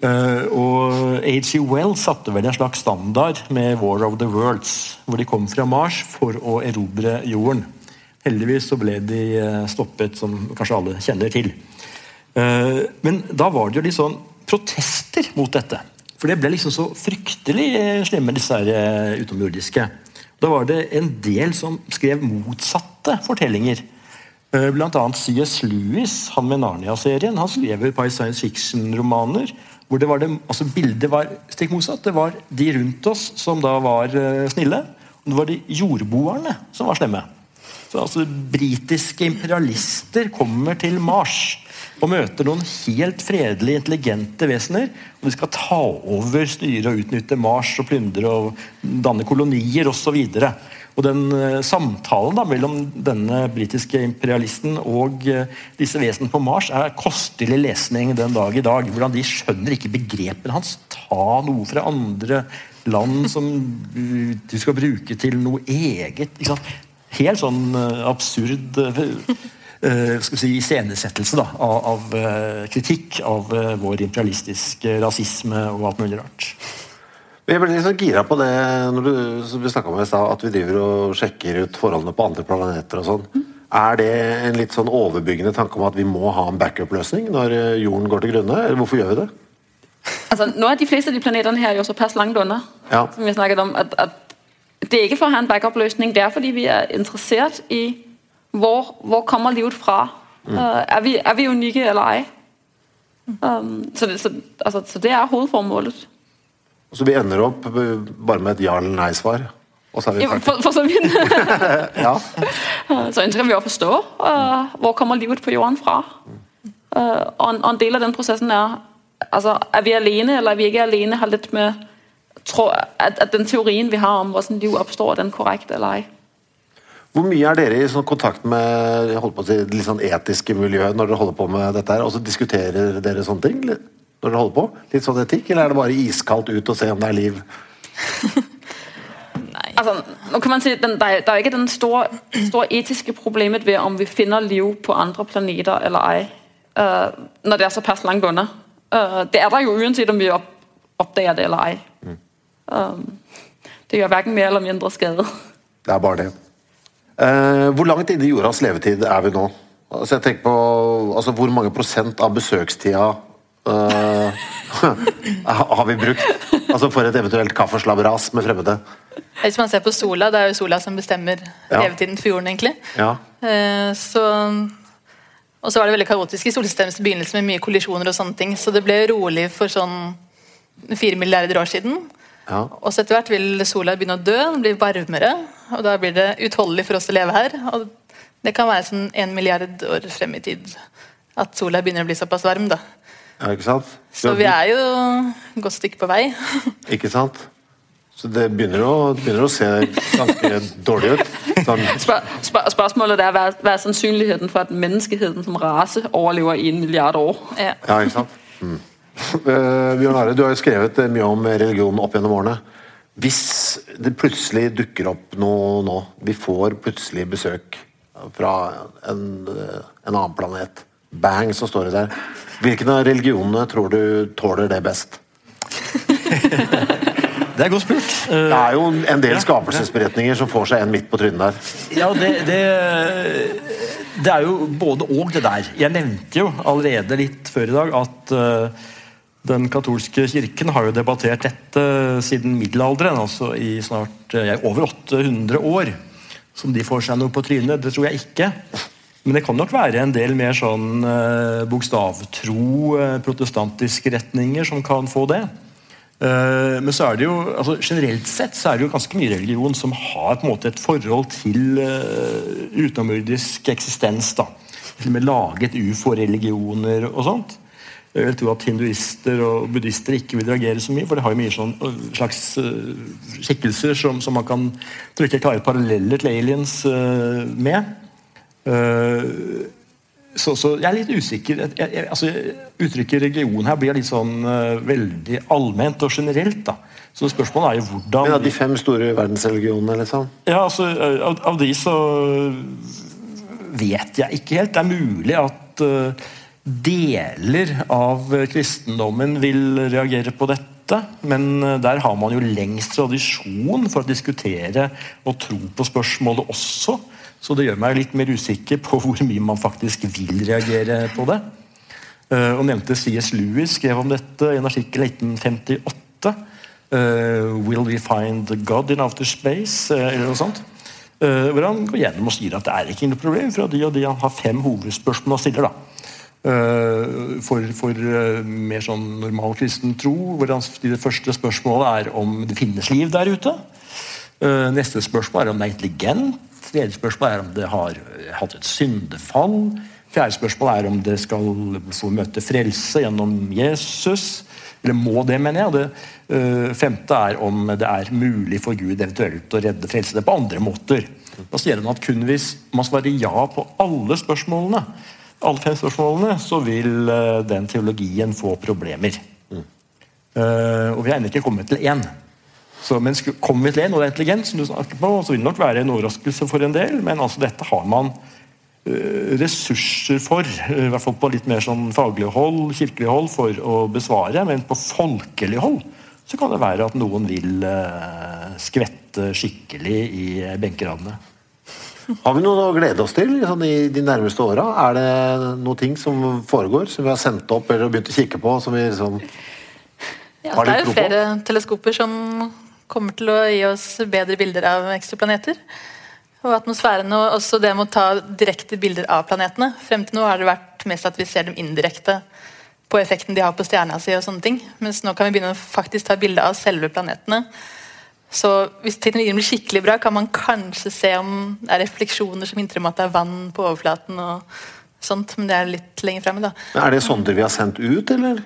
Uh, og H.G. Wells satte vel en slags standard med War of the Worlds, hvor de kom fra Mars for å erobre jorden. Heldigvis så ble de eh, stoppet, som kanskje alle kjenner til. Uh, men da var det jo litt sånn protester mot dette. For det ble liksom så fryktelig slemme, disse her utenomjordiske. Da var det en del som skrev motsatte fortellinger. Eh, Blant annet C.S. Lewis, han med Narnia-serien, han skrev et par science fiction-romaner hvor det var det, altså bildet var stikk motsatt. Det var de rundt oss som da var eh, snille, og det var de jordboerne som var slemme. Så altså Britiske imperialister kommer til Mars og møter noen helt fredelige, intelligente vesener. og De skal ta over styre og utnytte Mars og plyndre og danne kolonier osv. Og den eh, Samtalen da, mellom denne britiske imperialisten og eh, disse vesenene på Mars er kostelig lesning den dag i dag. Hvordan de skjønner ikke begrepene hans. Ta noe fra andre land som du skal bruke til noe eget. Helt sånn eh, absurd uh, skal si, iscenesettelse da, av, av kritikk av vår imperialistiske rasisme og alt mulig rart. Jeg ble litt sånn gira på det når du, vi snakket om i stad, at vi driver og sjekker ut forholdene på andre planeter og sånn. Er det en litt sånn overbyggende tanke om at vi må ha en backup-løsning når eh, jorden går til grunne? Eller hvorfor gjør vi det? Altså, nå er de fleste av de planeterne her er jo såpass langt under, Ja. som vi snakket om, at, at det er ikke for å ha en backup-løsning, det er fordi vi er interessert i, hvor, hvor kommer livet fra? Mm. Uh, er, vi, er vi unike eller ei? Um, så, det, så, altså, så det er hovedformålet. Så vi ender opp eh, bare med et ja eller nei-svar? Og så er vi Ja, ferdig? for, for så vidt. Ja. Så ønsker vi å forstå, uh, hvor kommer livet på jorden fra? Uh, og, en, del av den prosessen er, altså, er vi alene, eller er vi ikke alene, har litt med, tro, at, at den teorien vi har om hvordan liv oppstår, er den korrekt eller ei. Hvor mye er dere i sånn kontakt med holdt på å si, litt sånn etiske miljø når dere holder på med dette her? Og så diskuterer dere sånne ting litt- når dere holder på? Litt sånn etikk, eller er det bare iskaldt ut og se om det er liv? Altså, nå kan man si, den, der, er- der er ikke den store, store etiske problemet ved om vi finner liv på andre planeter eller ei, uh, når det er såpass langt unna. Uh, det er der jo uansett om vi opp, oppdager det eller ej. Um, det gjør hverken mer eller mindre skade. Det er bare det. Uh, hvor langt inne i jordas levetid er vi nå? Altså jeg tenker på altså Hvor mange prosent av besøkstida eh, har vi brukt? Altså For et eventuelt kaffeslabberas med fremmede? Hvis man ser på sola, det er jo sola som bestemmer Ja. levetiden for jorden, egentlig. Ja. Uh, Så, og så var det veldig kaotisk i solsystemets begynnelse med mye kollisjoner og sånne ting, så det ble rolig for sånn fire milliarder år siden. ja. Og så etter hvert vil sola begynne å dø, den blir varmere, og da blir det utholdelig for oss å leve her. Og det kan være sånn en milliard år frem i tid at sola begynner å bli såpass varm, da. Ja, ikke sant? Så vi er jo et godt stykke på vei. Ikke sant? Så det begynner å, det begynner å se ganske dårlig ut. Sånn, Spør, spør, spørsmålet er, hva, hvad er sannsynligheten for, at menneskeheden som rase overlever i en milliard år? Ja. ja, ikke sant? Mm. Eh, Bjørn Are, du har jo skrevet eh, mye om religion opp gjennom årene. Hvis det plutselig dukker opp noe nå, vi får plutselig besøk fra en, eh, en annen planet, bang, så står det der. Hvilken av religionene tror du tåler det best? Det er godt spurt. Det er jo en del skapelsesberetninger som får seg en midt på trynet der. Ja, det, det, det er jo både og det der. Jeg nevnte jo allerede litt før i dag at eh, den katolske kirken har jo debattert dette siden middelalderen, altså i snart eh, over 800 år. Som de får seg noe på trynet, det tror jeg ikke. Men det kan nok være en del mer sånn eh, bokstavtro, eh, protestantiske retninger som kan få det. Eh, men så er det jo, altså generelt sett så er det jo ganske mye religion som har på en måte et forhold til eh, utenomjordisk eksistens. da. Til og med laget ufo-religioner og sånt. Jeg vil tro at hinduister og buddhister ikke vil reagere så mye, for det har jo mye sånn uh, slags uh, skikkelser som, som, man kan trykke klare paralleller til aliens uh, med. Uh, så, så, jeg er litt usikker. Jeg, jeg, altså, uttrykket religion her blir litt sånn uh, veldig allment og generelt. da. Så spørsmålet er jo hvordan Men av de fem store verdensreligionene, liksom? Ja, altså, av, av, de så vet jeg ikke helt. Det er mulig at uh, deler av kristendommen vil reagere på dette. Men der har man jo lengst tradisjon for å diskutere og tro på spørsmålet også. Så det gjør meg litt mer usikker på hvor mye man faktisk vil reagere på det. Uh, og nevnte C.S. Lewis skrev om dette i en artikkel 1958. Uh, 'Will we find God in outer space?' Uh, eller noe sånt. Hvor han går gjennom og sier at det er ikke noe problem, fra de og de han har fem hovedspørsmål og stiller. da. For, for mer sånn normal kristen tro, hvor han det første spørsmålet er om det finnes liv der ute. neste spørsmål er om det er intelligent. Tredje spørsmål er om det har hatt et syndefall. Fjerde spørsmål er om det skal få møte frelse gjennom Jesus. Eller må det, mener jeg. Det uh, femte er om det er mulig for Gud eventuelt å redde frelse det på andre måter. Da sier han at kun hvis man svarer ja på alle spørsmålene, alle fem spørsmålene, så vil uh, den teologien få problemer. Mm. Uh, og vi har ennå ikke kommet til én. Så, men kommer vi til en, og det er intelligent, som du snakker på, så vil det nok være en overraskelse for en del, men altså dette har man uh, ressurser for, uh, i hvert fall på litt mer sånn faglig hold, kirkelig hold, for å besvare. Men på folkelig hold så kan det være at noen vil uh, skvette skikkelig i benkeradene. Har vi noe å glede oss til sånn, i de nærmeste åra? Er det noe ting som foregår, som vi har sendt opp eller begynt å kikke på? som vi liksom ja, Det er jo flere teleskoper som kommer til å gi oss bedre bilder av ekstraplaneter. Og atmosfæren og også det med å ta direkte bilder av planetene. Frem til nå har det vært mest at vi ser dem indirekte på effekten de har på stjerna si. og sånne ting. Mens nå kan vi begynne å faktisk ta bilde av selve planetene. Så hvis teknologien blir skikkelig bra, kan man kanskje se om det er refleksjoner som hindrer at det er vann på overflaten. og sånt, Men det er litt lenger fremme. da. Er det sonder vi har sendt ut, eller?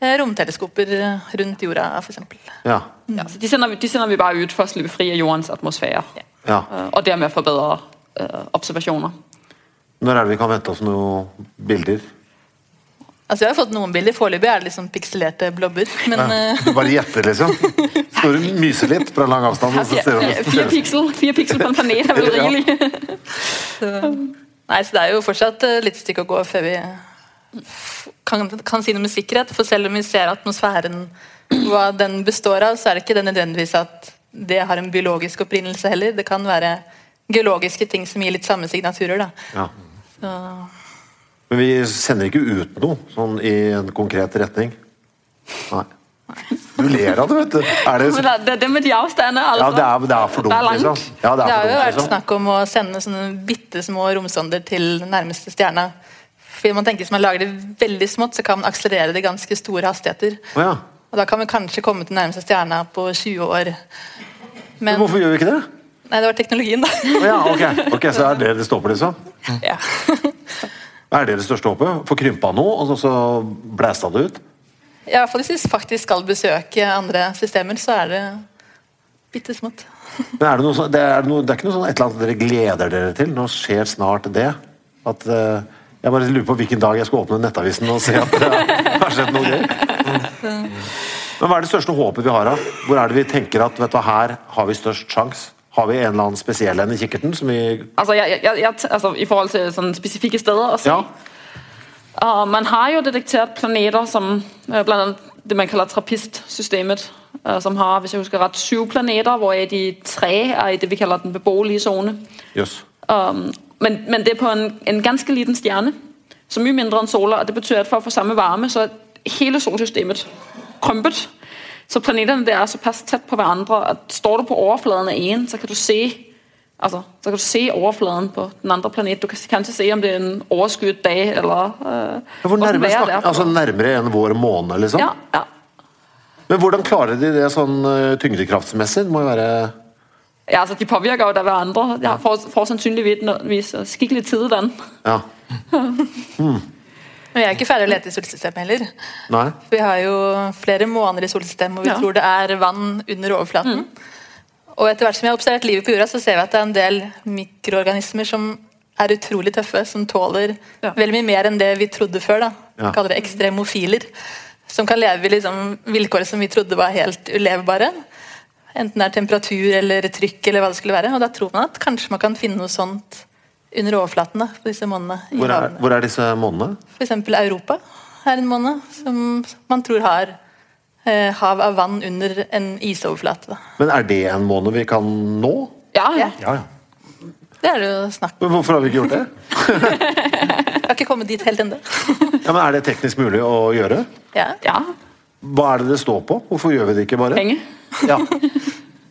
Eh, romteleskoper rundt jorda, f.eks. Ja. Ja, de sender, de sender vi bare ut for å slippe fri av jordens atmosfære. Ja. Uh, og dermed forbedre uh, observasjoner. Når er det vi kan vente oss noen bilder? Altså, Jeg har fått noen bilder. Foreløpig er det liksom pikselerte blobber. Men, ja. Du bare gjetter, liksom? Står du myser litt fra lang avstand? Ja, fire, fire, piksel, fire piksel på en planet er vel rigelig. så, nei, så det er jo fortsatt litt stykke å gå før vi kan, kan, si noe med sikkerhet. For selv om vi ser atmosfæren, hva den består av, så er det ikke det nødvendigvis at det har en biologisk opprinnelse heller. Det kan være geologiske ting som gir litt samme signaturer. Da. Ja. Men vi sender ikke ut noe sånn i en konkret retning? Nei. Du ler av det, vet du. Er det... det, det med de avstandene, altså. Ja, det er, det er for dumt, liksom. Ja, det, det, har jo vært liksom. snakk om å sende sånne bitte små romsonder til nærmeste stjerne. Fordi man tenker Hvis man lager det veldig smått, så kan man akselerere det i ganske store hastigheter. Oh, ja. Og Da kan vi kanskje komme til nærmeste stjerna på 20 år. Men, hvorfor gjør vi ikke det? Nei, det var teknologien, da. Oh, ja, okay. ok, Så er det det står på, liksom? Ja. er det det største håpet? Få krympa noe, og så blæsta det ut? Ja, for Hvis vi faktisk skal besøke andre systemer, så er det bitte smått. Men er det, noe, det, er noe, det er ikke noe sånn et eller annet dere gleder dere til? Nå skjer snart det? At uh, jeg bare lurer på hvilken dag jeg skal åpne Nettavisen og se at det har skjedd noe gøy. Men hva er det største håpet vi har? da? Hvor er det vi tenker at vet du, her har vi størst sjanse? Har vi en eller annen spesiell en i kikkerten? som vi... Altså, jeg, jeg, jeg, altså, I forhold til sånne spesifikke steder å si. Ja. Uh, man har jo detektert planeter som uh, blant annet det man kaller trappistsystemet. Uh, som har hvis jeg husker rett, syv planeter, hvorav de tre er i det vi kaller den beboelige sone. Yes. Um, men, men, det er på en, en, ganske liten stjerne. Så mye mindre enn sola. og Det betyr at for å få samme varme, så er hele solsystemet krympet. Så planetene der er såpass tett på hverandre at står du på overflaten av én, så kan du se altså, så kan du se overflaten på den andre planeten. Du kan kanskje se om det er en overskudd dag eller uh, Hvor nærme, snakker, altså Nærmere enn vår måne, liksom? Ja, ja. Men hvordan klarer de det sånn eh, tyngdekraftsmessig? Det må jo være Ja, altså De påvirker jo da hverandre. Jeg får, får sannsynligvis skikkelig tidevann. Ja. Men vi er ikke ferdig å lete i solsystemet heller. Nei? Vi har jo flere måneder i solsystemet hvor vi Ja. tror det er vann under overflaten. Og etter hvert som vi har observert livet på jorda, så ser vi at det er en del mikroorganismer som er utrolig tøffe, som tåler Ja. veldig mye mer enn det vi trodde før. da. Vi kaller det ekstremofiler. Som kan leve i liksom vilkår som vi trodde var helt ulevbare. Enten det er temperatur eller trykk eller hva det skulle være. Og da tror man at kanskje man kan finne noe sånt under overflaten da, på disse månedene. Hvor er, hvor er disse månedene? F.eks. Europa er en måned som man tror har eh, hav av vann under en isoverflate. Da. Men er det en måned vi kan nå? Ja, ja. Ja. Ja. Det er det jo snakk om. Men Hvorfor har vi ikke gjort det? Jeg har ikke kommet dit helt ennå. Ja, men Er det teknisk mulig å gjøre? Ja. ja. Hva er det det står på? Hvorfor gjør vi det ikke bare? Penge. Ja.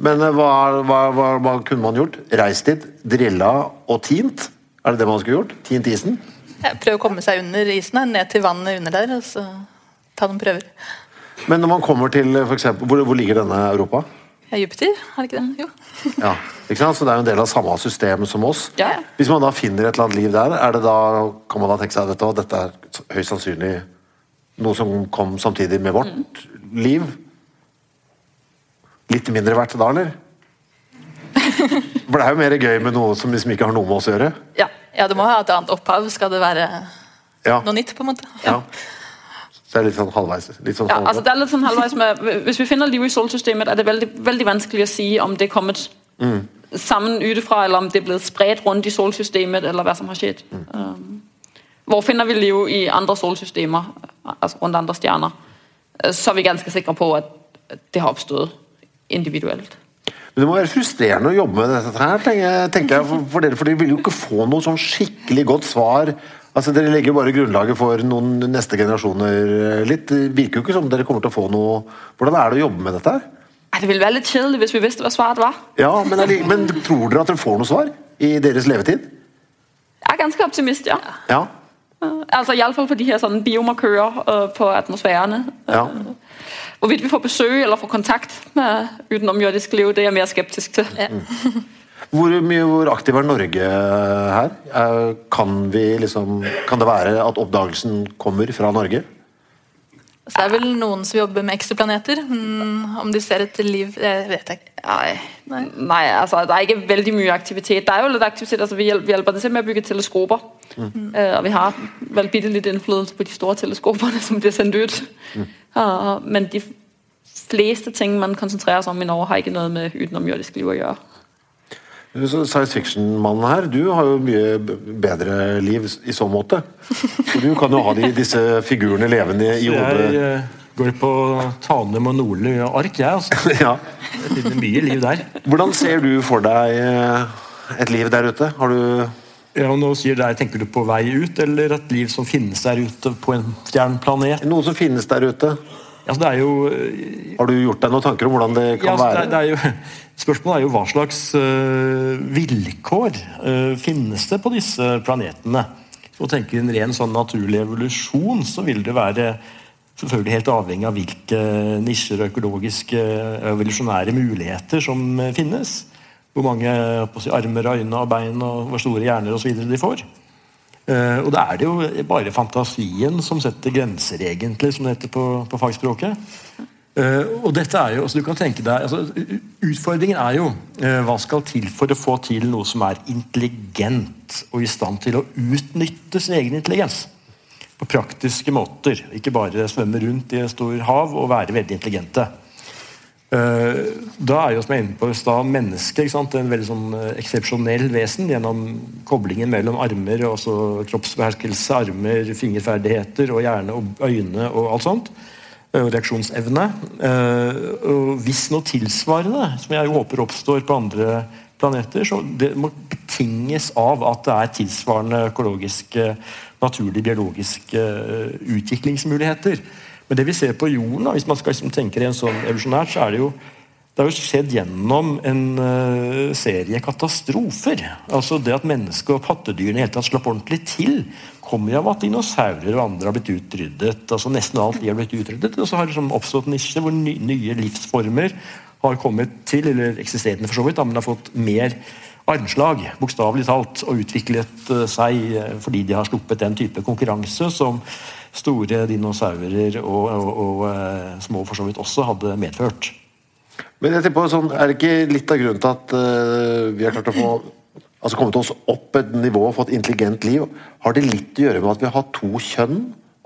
Men eh, hva, hva, hva, hva kunne man gjort? Reist dit, drilla og tint? Er det det man skulle gjort? Tint isen? Ja, Prøve å komme seg under isen, ned til vannet under der, og så ta noen prøver. Men når man kommer til eh, for eksempel, hvor, hvor ligger denne Europa? Ja, Jupiter, er det ikke det? Jo. Ja, ikke sant? Så Det er jo en del av samme system som oss. Ja, ja. Hvis man da finner et eller annet liv der, er det da, kan man da tenke seg at dette, dette er høyst sannsynlig noe som kom samtidig med vårt liv? Litt mindre verdt da, eller? For det er jo mer gøy med noe som liksom ikke har noe med oss å gjøre. Ja. Ja, det må ha et annet opphav, skal det være Ja, noe nytt, på en måte. ja. Så det er litt sånn halvveis. Litt sånn Ja, halvveis. altså det er litt sånn halvveis med, Hvis vi finner livet i solsystemet, er det veldig, veldig vanskelig å si om det er kommet sammen utenfra, eller om det er blitt spredt rundt i solsystemet, eller hva som har skjedd. Um, hvor finner vi liv i andre solsystemer, altså rundt andre stjerner, eh, så er vi ganske sikre på at det har oppstått individuelt. Men det må være frustrerende å jobbe med dette her, tenker, jeg, for, for dere. For dere vil jo ikke få noe sånn skikkelig godt svar. Altså, Dere legger jo bare grunnlaget for noen neste generasjoner eh, litt. Det virker jo ikke som dere kommer til å få noe Hvordan er det å jobbe med dette her? Det ville være litt kjedelig hvis vi visste hva svaret var. Ja, men, men tror dere at dere får noe svar i deres levetid? Jeg er ganske optimist, ja. Ja. Altså Iallfall på de her sånne biomarkører uh, på atmosfærene. ja. Hvorvidt vi får besøk eller får kontakt med utenomjordisk liv, det er jeg mer skeptisk til. Hvor mye hvor aktiv er Norge her? Kan, vi liksom, kan det være at oppdagelsen kommer fra Norge? Så det er vel noen som jobber med ekstraplaneter. Mm, om de ser etter liv, det vet jeg ikke. Nei. Nei, altså det er ikke veldig mye aktivitet. Det er jo litt aktivitet, altså Vi hjelper til med å bygge teleskoper. Uh, og vi har vel bitte litt innflytelse på de store teleskopene som blir sendt ut. Uh, men de fleste ting man konsentrerer seg om i Norge, har ikke noe med utenomjordisk liv å gjøre. Så Science fiction-mannen her, du har jo mye bedre liv i så måte. Så du kan jo ha de, disse figurene levende i hodet. jeg eh, går på Tanum og Nordli ark, jeg. altså. Ja. Det finner mye liv der. Hvordan ser du for deg eh, et liv der ute? Har du Ja, og nå sier deg, Tenker du på vei ut, eller et liv som finnes der ute på en fjern planet? noe som finnes der ute? Altså, det er jo eh, Har du gjort deg noen tanker om hvordan det kan ja, være? det, det er jo, Spørsmålet er jo hva slags uh, vilkår uh, finnes det på disse planetene. Så tenker en ren sånn naturlig evolusjon, så vil det være selvfølgelig helt avhengig av hvilke nisjer og økologiske evolusjonære muligheter som finnes. Hvor mange si, armer, øyne og bein og hvor store hjerner osv. de får. Uh, og da er det jo bare fantasien som setter grenser, egentlig, som det heter på, på fagspråket. Uh, og dette er jo, altså du kan tenke deg, altså, Utfordringen er jo uh, hva skal til for å få til noe som er intelligent og i stand til å utnytte sin egen intelligens. På praktiske måter. Ikke bare svømme rundt i et stort hav og være veldig intelligente. Eh, Da er jo som jeg inne på i stad, mennesket en veldig sånn eh, eksepsjonell vesen gjennom koblingen mellom armer og også kroppsbeherskelse, armer, fingerferdigheter og hjerne og øyne og alt sånt. Og reaksjonsevne. Eh, Og hvis noe tilsvarende, som jeg håper oppstår på andre planeter, så det må betinges av at det er tilsvarende økologiske, naturlige, biologiske utviklingsmuligheter. Men det vi ser på jorden, da, hvis man skal liksom tenke en sånn evolusjonært, så er det jo det har jo skjedd gjennom en uh, serie katastrofer. Altså Det at mennesket og pattedyrene tatt slapp ordentlig til, kommer av at dinosaurer og andre har blitt utryddet. altså Nesten alt de har blitt utryddet. Og så har det liksom oppstått nisjer hvor ny, nye livsformer har kommet til, eller eksisterende for så vidt, men har fått mer armslag, bokstavelig talt, og utviklet uh, seg uh, fordi de har sluppet den type konkurranse som store dinosaurer og, og, og små for så vidt også hadde medført. Men jeg tenker på sånn, Er det ikke litt av grunnen til at uh, vi har klart å få altså kommet oss opp et nivå og fått intelligent liv? Har det litt å gjøre med at vi har to kjønn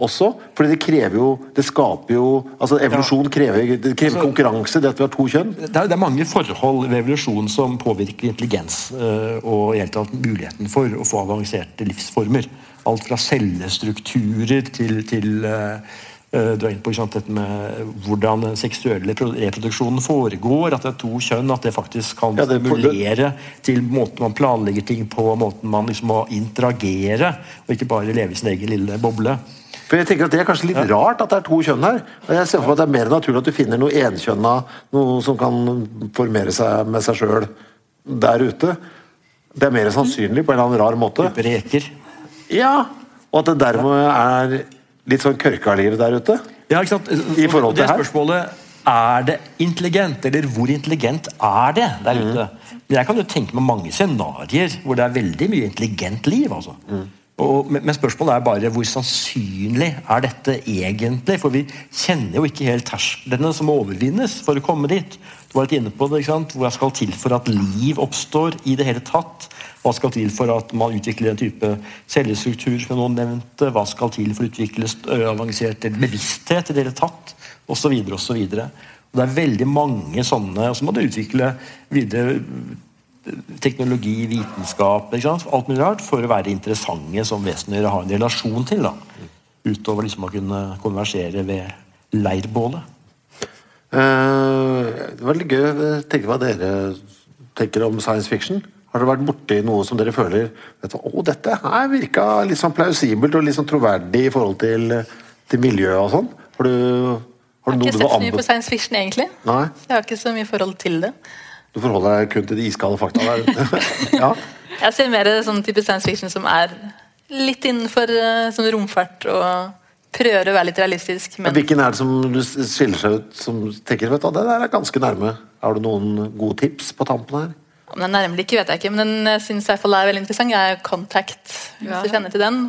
også? Fordi det krever jo Det skaper jo altså Evolusjon krever, det krever altså, konkurranse, det at vi har to kjønn? Det er, det er mange forhold ved evolusjon som påvirker intelligens uh, og i hele tatt muligheten for å få avanserte livsformer. Alt fra cellestrukturer til, til uh, Eh, du er inne på sant, dette med hvordan den seksuelle reproduksjonen foregår. At det er to kjønn. At det faktisk kan ja, stimulere til måten man planlegger ting på, måten man liksom må interagere, og ikke bare leve i sin egen lille boble. For jeg tenker at Det er kanskje litt ja. rart at det er to kjønn her. jeg ser for meg at Det er mer naturlig at du finner noe enkjønna, noe som kan formere seg med seg sjøl der ute. Det er mer sannsynlig på en eller annen rar måte. Reker. Ja, og at det dermed er litt sånn kørka-liv der ute? Ja, ikke sant? I forhold til det spørsmålet er det intelligent, eller hvor intelligent er det der ute? Mm. Jeg kan jo tenke meg mange scenarioer hvor det er veldig mye intelligent liv. altså. Mm. Og, men spørsmålet er bare hvor sannsynlig er dette egentlig? For vi kjenner jo ikke helt tersklene som overvinnes for å komme dit. Var litt inne på det, ikke sant? Hva skal til for at liv oppstår i det hele tatt? Hva skal til for at man utvikler en type cellestruktur som noen nevnte? Hva skal til for å utvikle avansert bevissthet i det hele tatt? Og så videre og så videre. Og det er veldig mange sånne, og så må du utvikle videre teknologi, vitenskap, alt mulig rart, for å være interessante som vesener å ha en relasjon til. da. Utover liksom å kunne konversere ved leirbålet. Uh, det var litt gøy å tenke hva dere tenker om science fiction. Har dere vært borti noe som dere føler vet du, oh, dette her virka litt sånn plausibelt og litt sånn troverdig i forhold til, til miljøet og sånn? Har du, har du jeg har ikke sett så mye på science fiction, egentlig. Nei? Så jeg har ikke så mye forhold til det. Du forholder deg kun til de iskalde fakta der. ja. Jeg ser mer sånn type science fiction som er litt innenfor eh, sånn romfart og prøver å være litt realistisk. Men... Hvilken er det som du skiller seg ut som tenker vet du, det der er ganske nærme? Har du noen gode tips på tampen her? Om den nærmere ikke, vet jeg ikke, men den jeg hvert fall er veldig interessant. er Contact, hvis ja. du kjenner til den.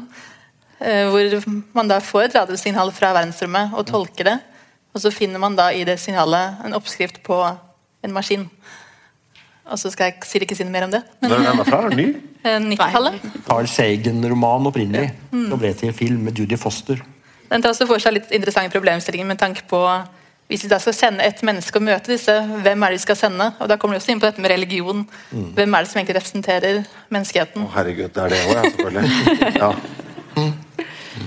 Eh, hvor man da får et radiosignal fra verdensrommet og tolker det. Og så finner man da i det signalet en oppskrift på en maskin. Og så skal jeg sier ikke si noe mer om det. Men, Når er den fra? Er den ny? 90-tallet. Eh, Carl Sagen-roman opprinnelig. Ja. Mm. ble til film med Judy Foster. Den tar også for seg litt interessante problemstillinger med tanke på hvis vi da skal sende et menneske og møte disse, hvem er det vi skal sende? Og Da kommer vi også inn på dette med religion. Mm. Hvem er det som egentlig representerer menneskeheten? Å, herregud, det er det òg, ja. Selvfølgelig. Ja. ja.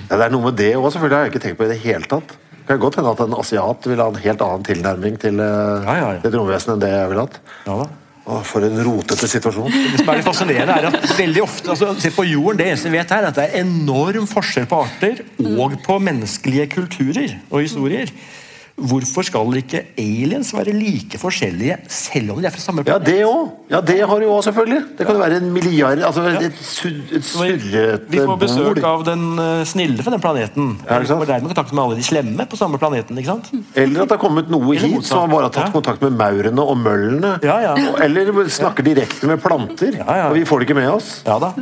Det er noe med det òg, selvfølgelig. har jeg ikke tenkt på i det hele tatt. Det kan godt hende at en asiat vil ha en helt annen tilnærming til uh, ja, ja, til romvesenet enn det jeg ville hatt. Ja da. Å, for en rotete situasjon. Det som er litt fascinerende er at veldig ofte, altså, se på jorden, Det eneste vi vet her, er at det er enorm forskjell på arter og på menneskelige kulturer og historier. Hvorfor skal ikke aliens være like forskjellige selv om de er fra samme planet? Ja, det òg. Ja, det har de òg, selvfølgelig. Det kan jo være en milliard altså ja. Et, et surrete Vi får besøk av den uh, snille fra den planeten. Ja, ikke sant? Og dermed kontakt med alle de slemme på samme planeten. ikke sant? Eller at det har kommet noe hit som bare har tatt ja. kontakt med maurene og møllene. Ja, ja. Eller snakker direkte med planter, og vi får det ikke med oss. Ja da.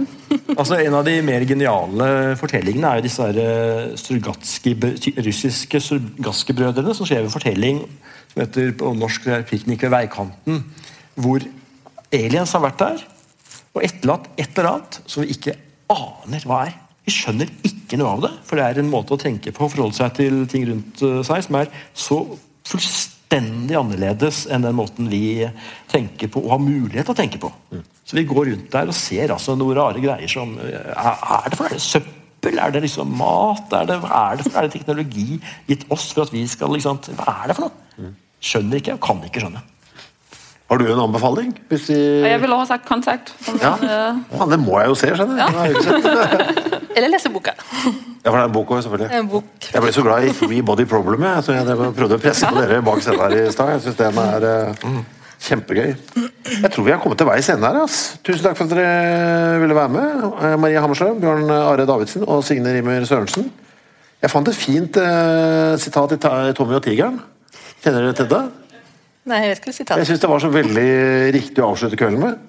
Altså, En av de mer geniale fortellingene er jo disse her, russiske Surgatski-brødrene som skrev en fortelling som heter på norsk 'Piknik ved veikanten', hvor aliens har vært der og etterlatt et eller annet som vi ikke aner hva er. Vi skjønner ikke noe av det, for det er en måte å tenke på og forholde seg til ting rundt eh, seg som er så fullstendig annerledes enn den måten vi tenker på og har mulighet til å tenke på. Mm. Så vi går rundt der og ser altså noen rare greier som eh, Er det for det søppel? Er det liksom mat? Er det, er det, er det teknologi gitt oss for at vi skal liksom Hva er det for noe? Skjønner ikke og kan ikke skjønne. Har du en anbefaling? De... Jeg vil også ha sagt kontakt. Ja. ja. det må jeg jo se, skjønner jeg. Ja. Eller lese boka. Ja, for det er en bok også, selvfølgelig. En bok. Jeg ble så glad i Three Body Problem. Jeg, så jeg prøvde å presse på dere bak scenen her i stad. Jeg syns den er uh, kjempegøy. Jeg tror vi har kommet til veis ende her. Ass. Tusen takk for at dere ville være med. Maria Marie Hammerslø, Bjørn Are Davidsen og Signe Rimer Sørensen. Jeg fant et fint eh, sitat i Tommy og tigeren. Kjenner dere til det? Nei, jeg vet ikke Jeg syns det var så veldig riktig å avslutte kvelden med.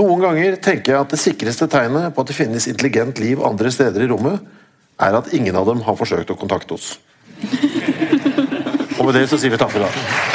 Noen ganger tenker jeg at det sikreste tegnet på at det finnes intelligent liv andre steder i rommet, er at ingen av dem har forsøkt å kontakte oss. Og med det så sier vi takk for i dag.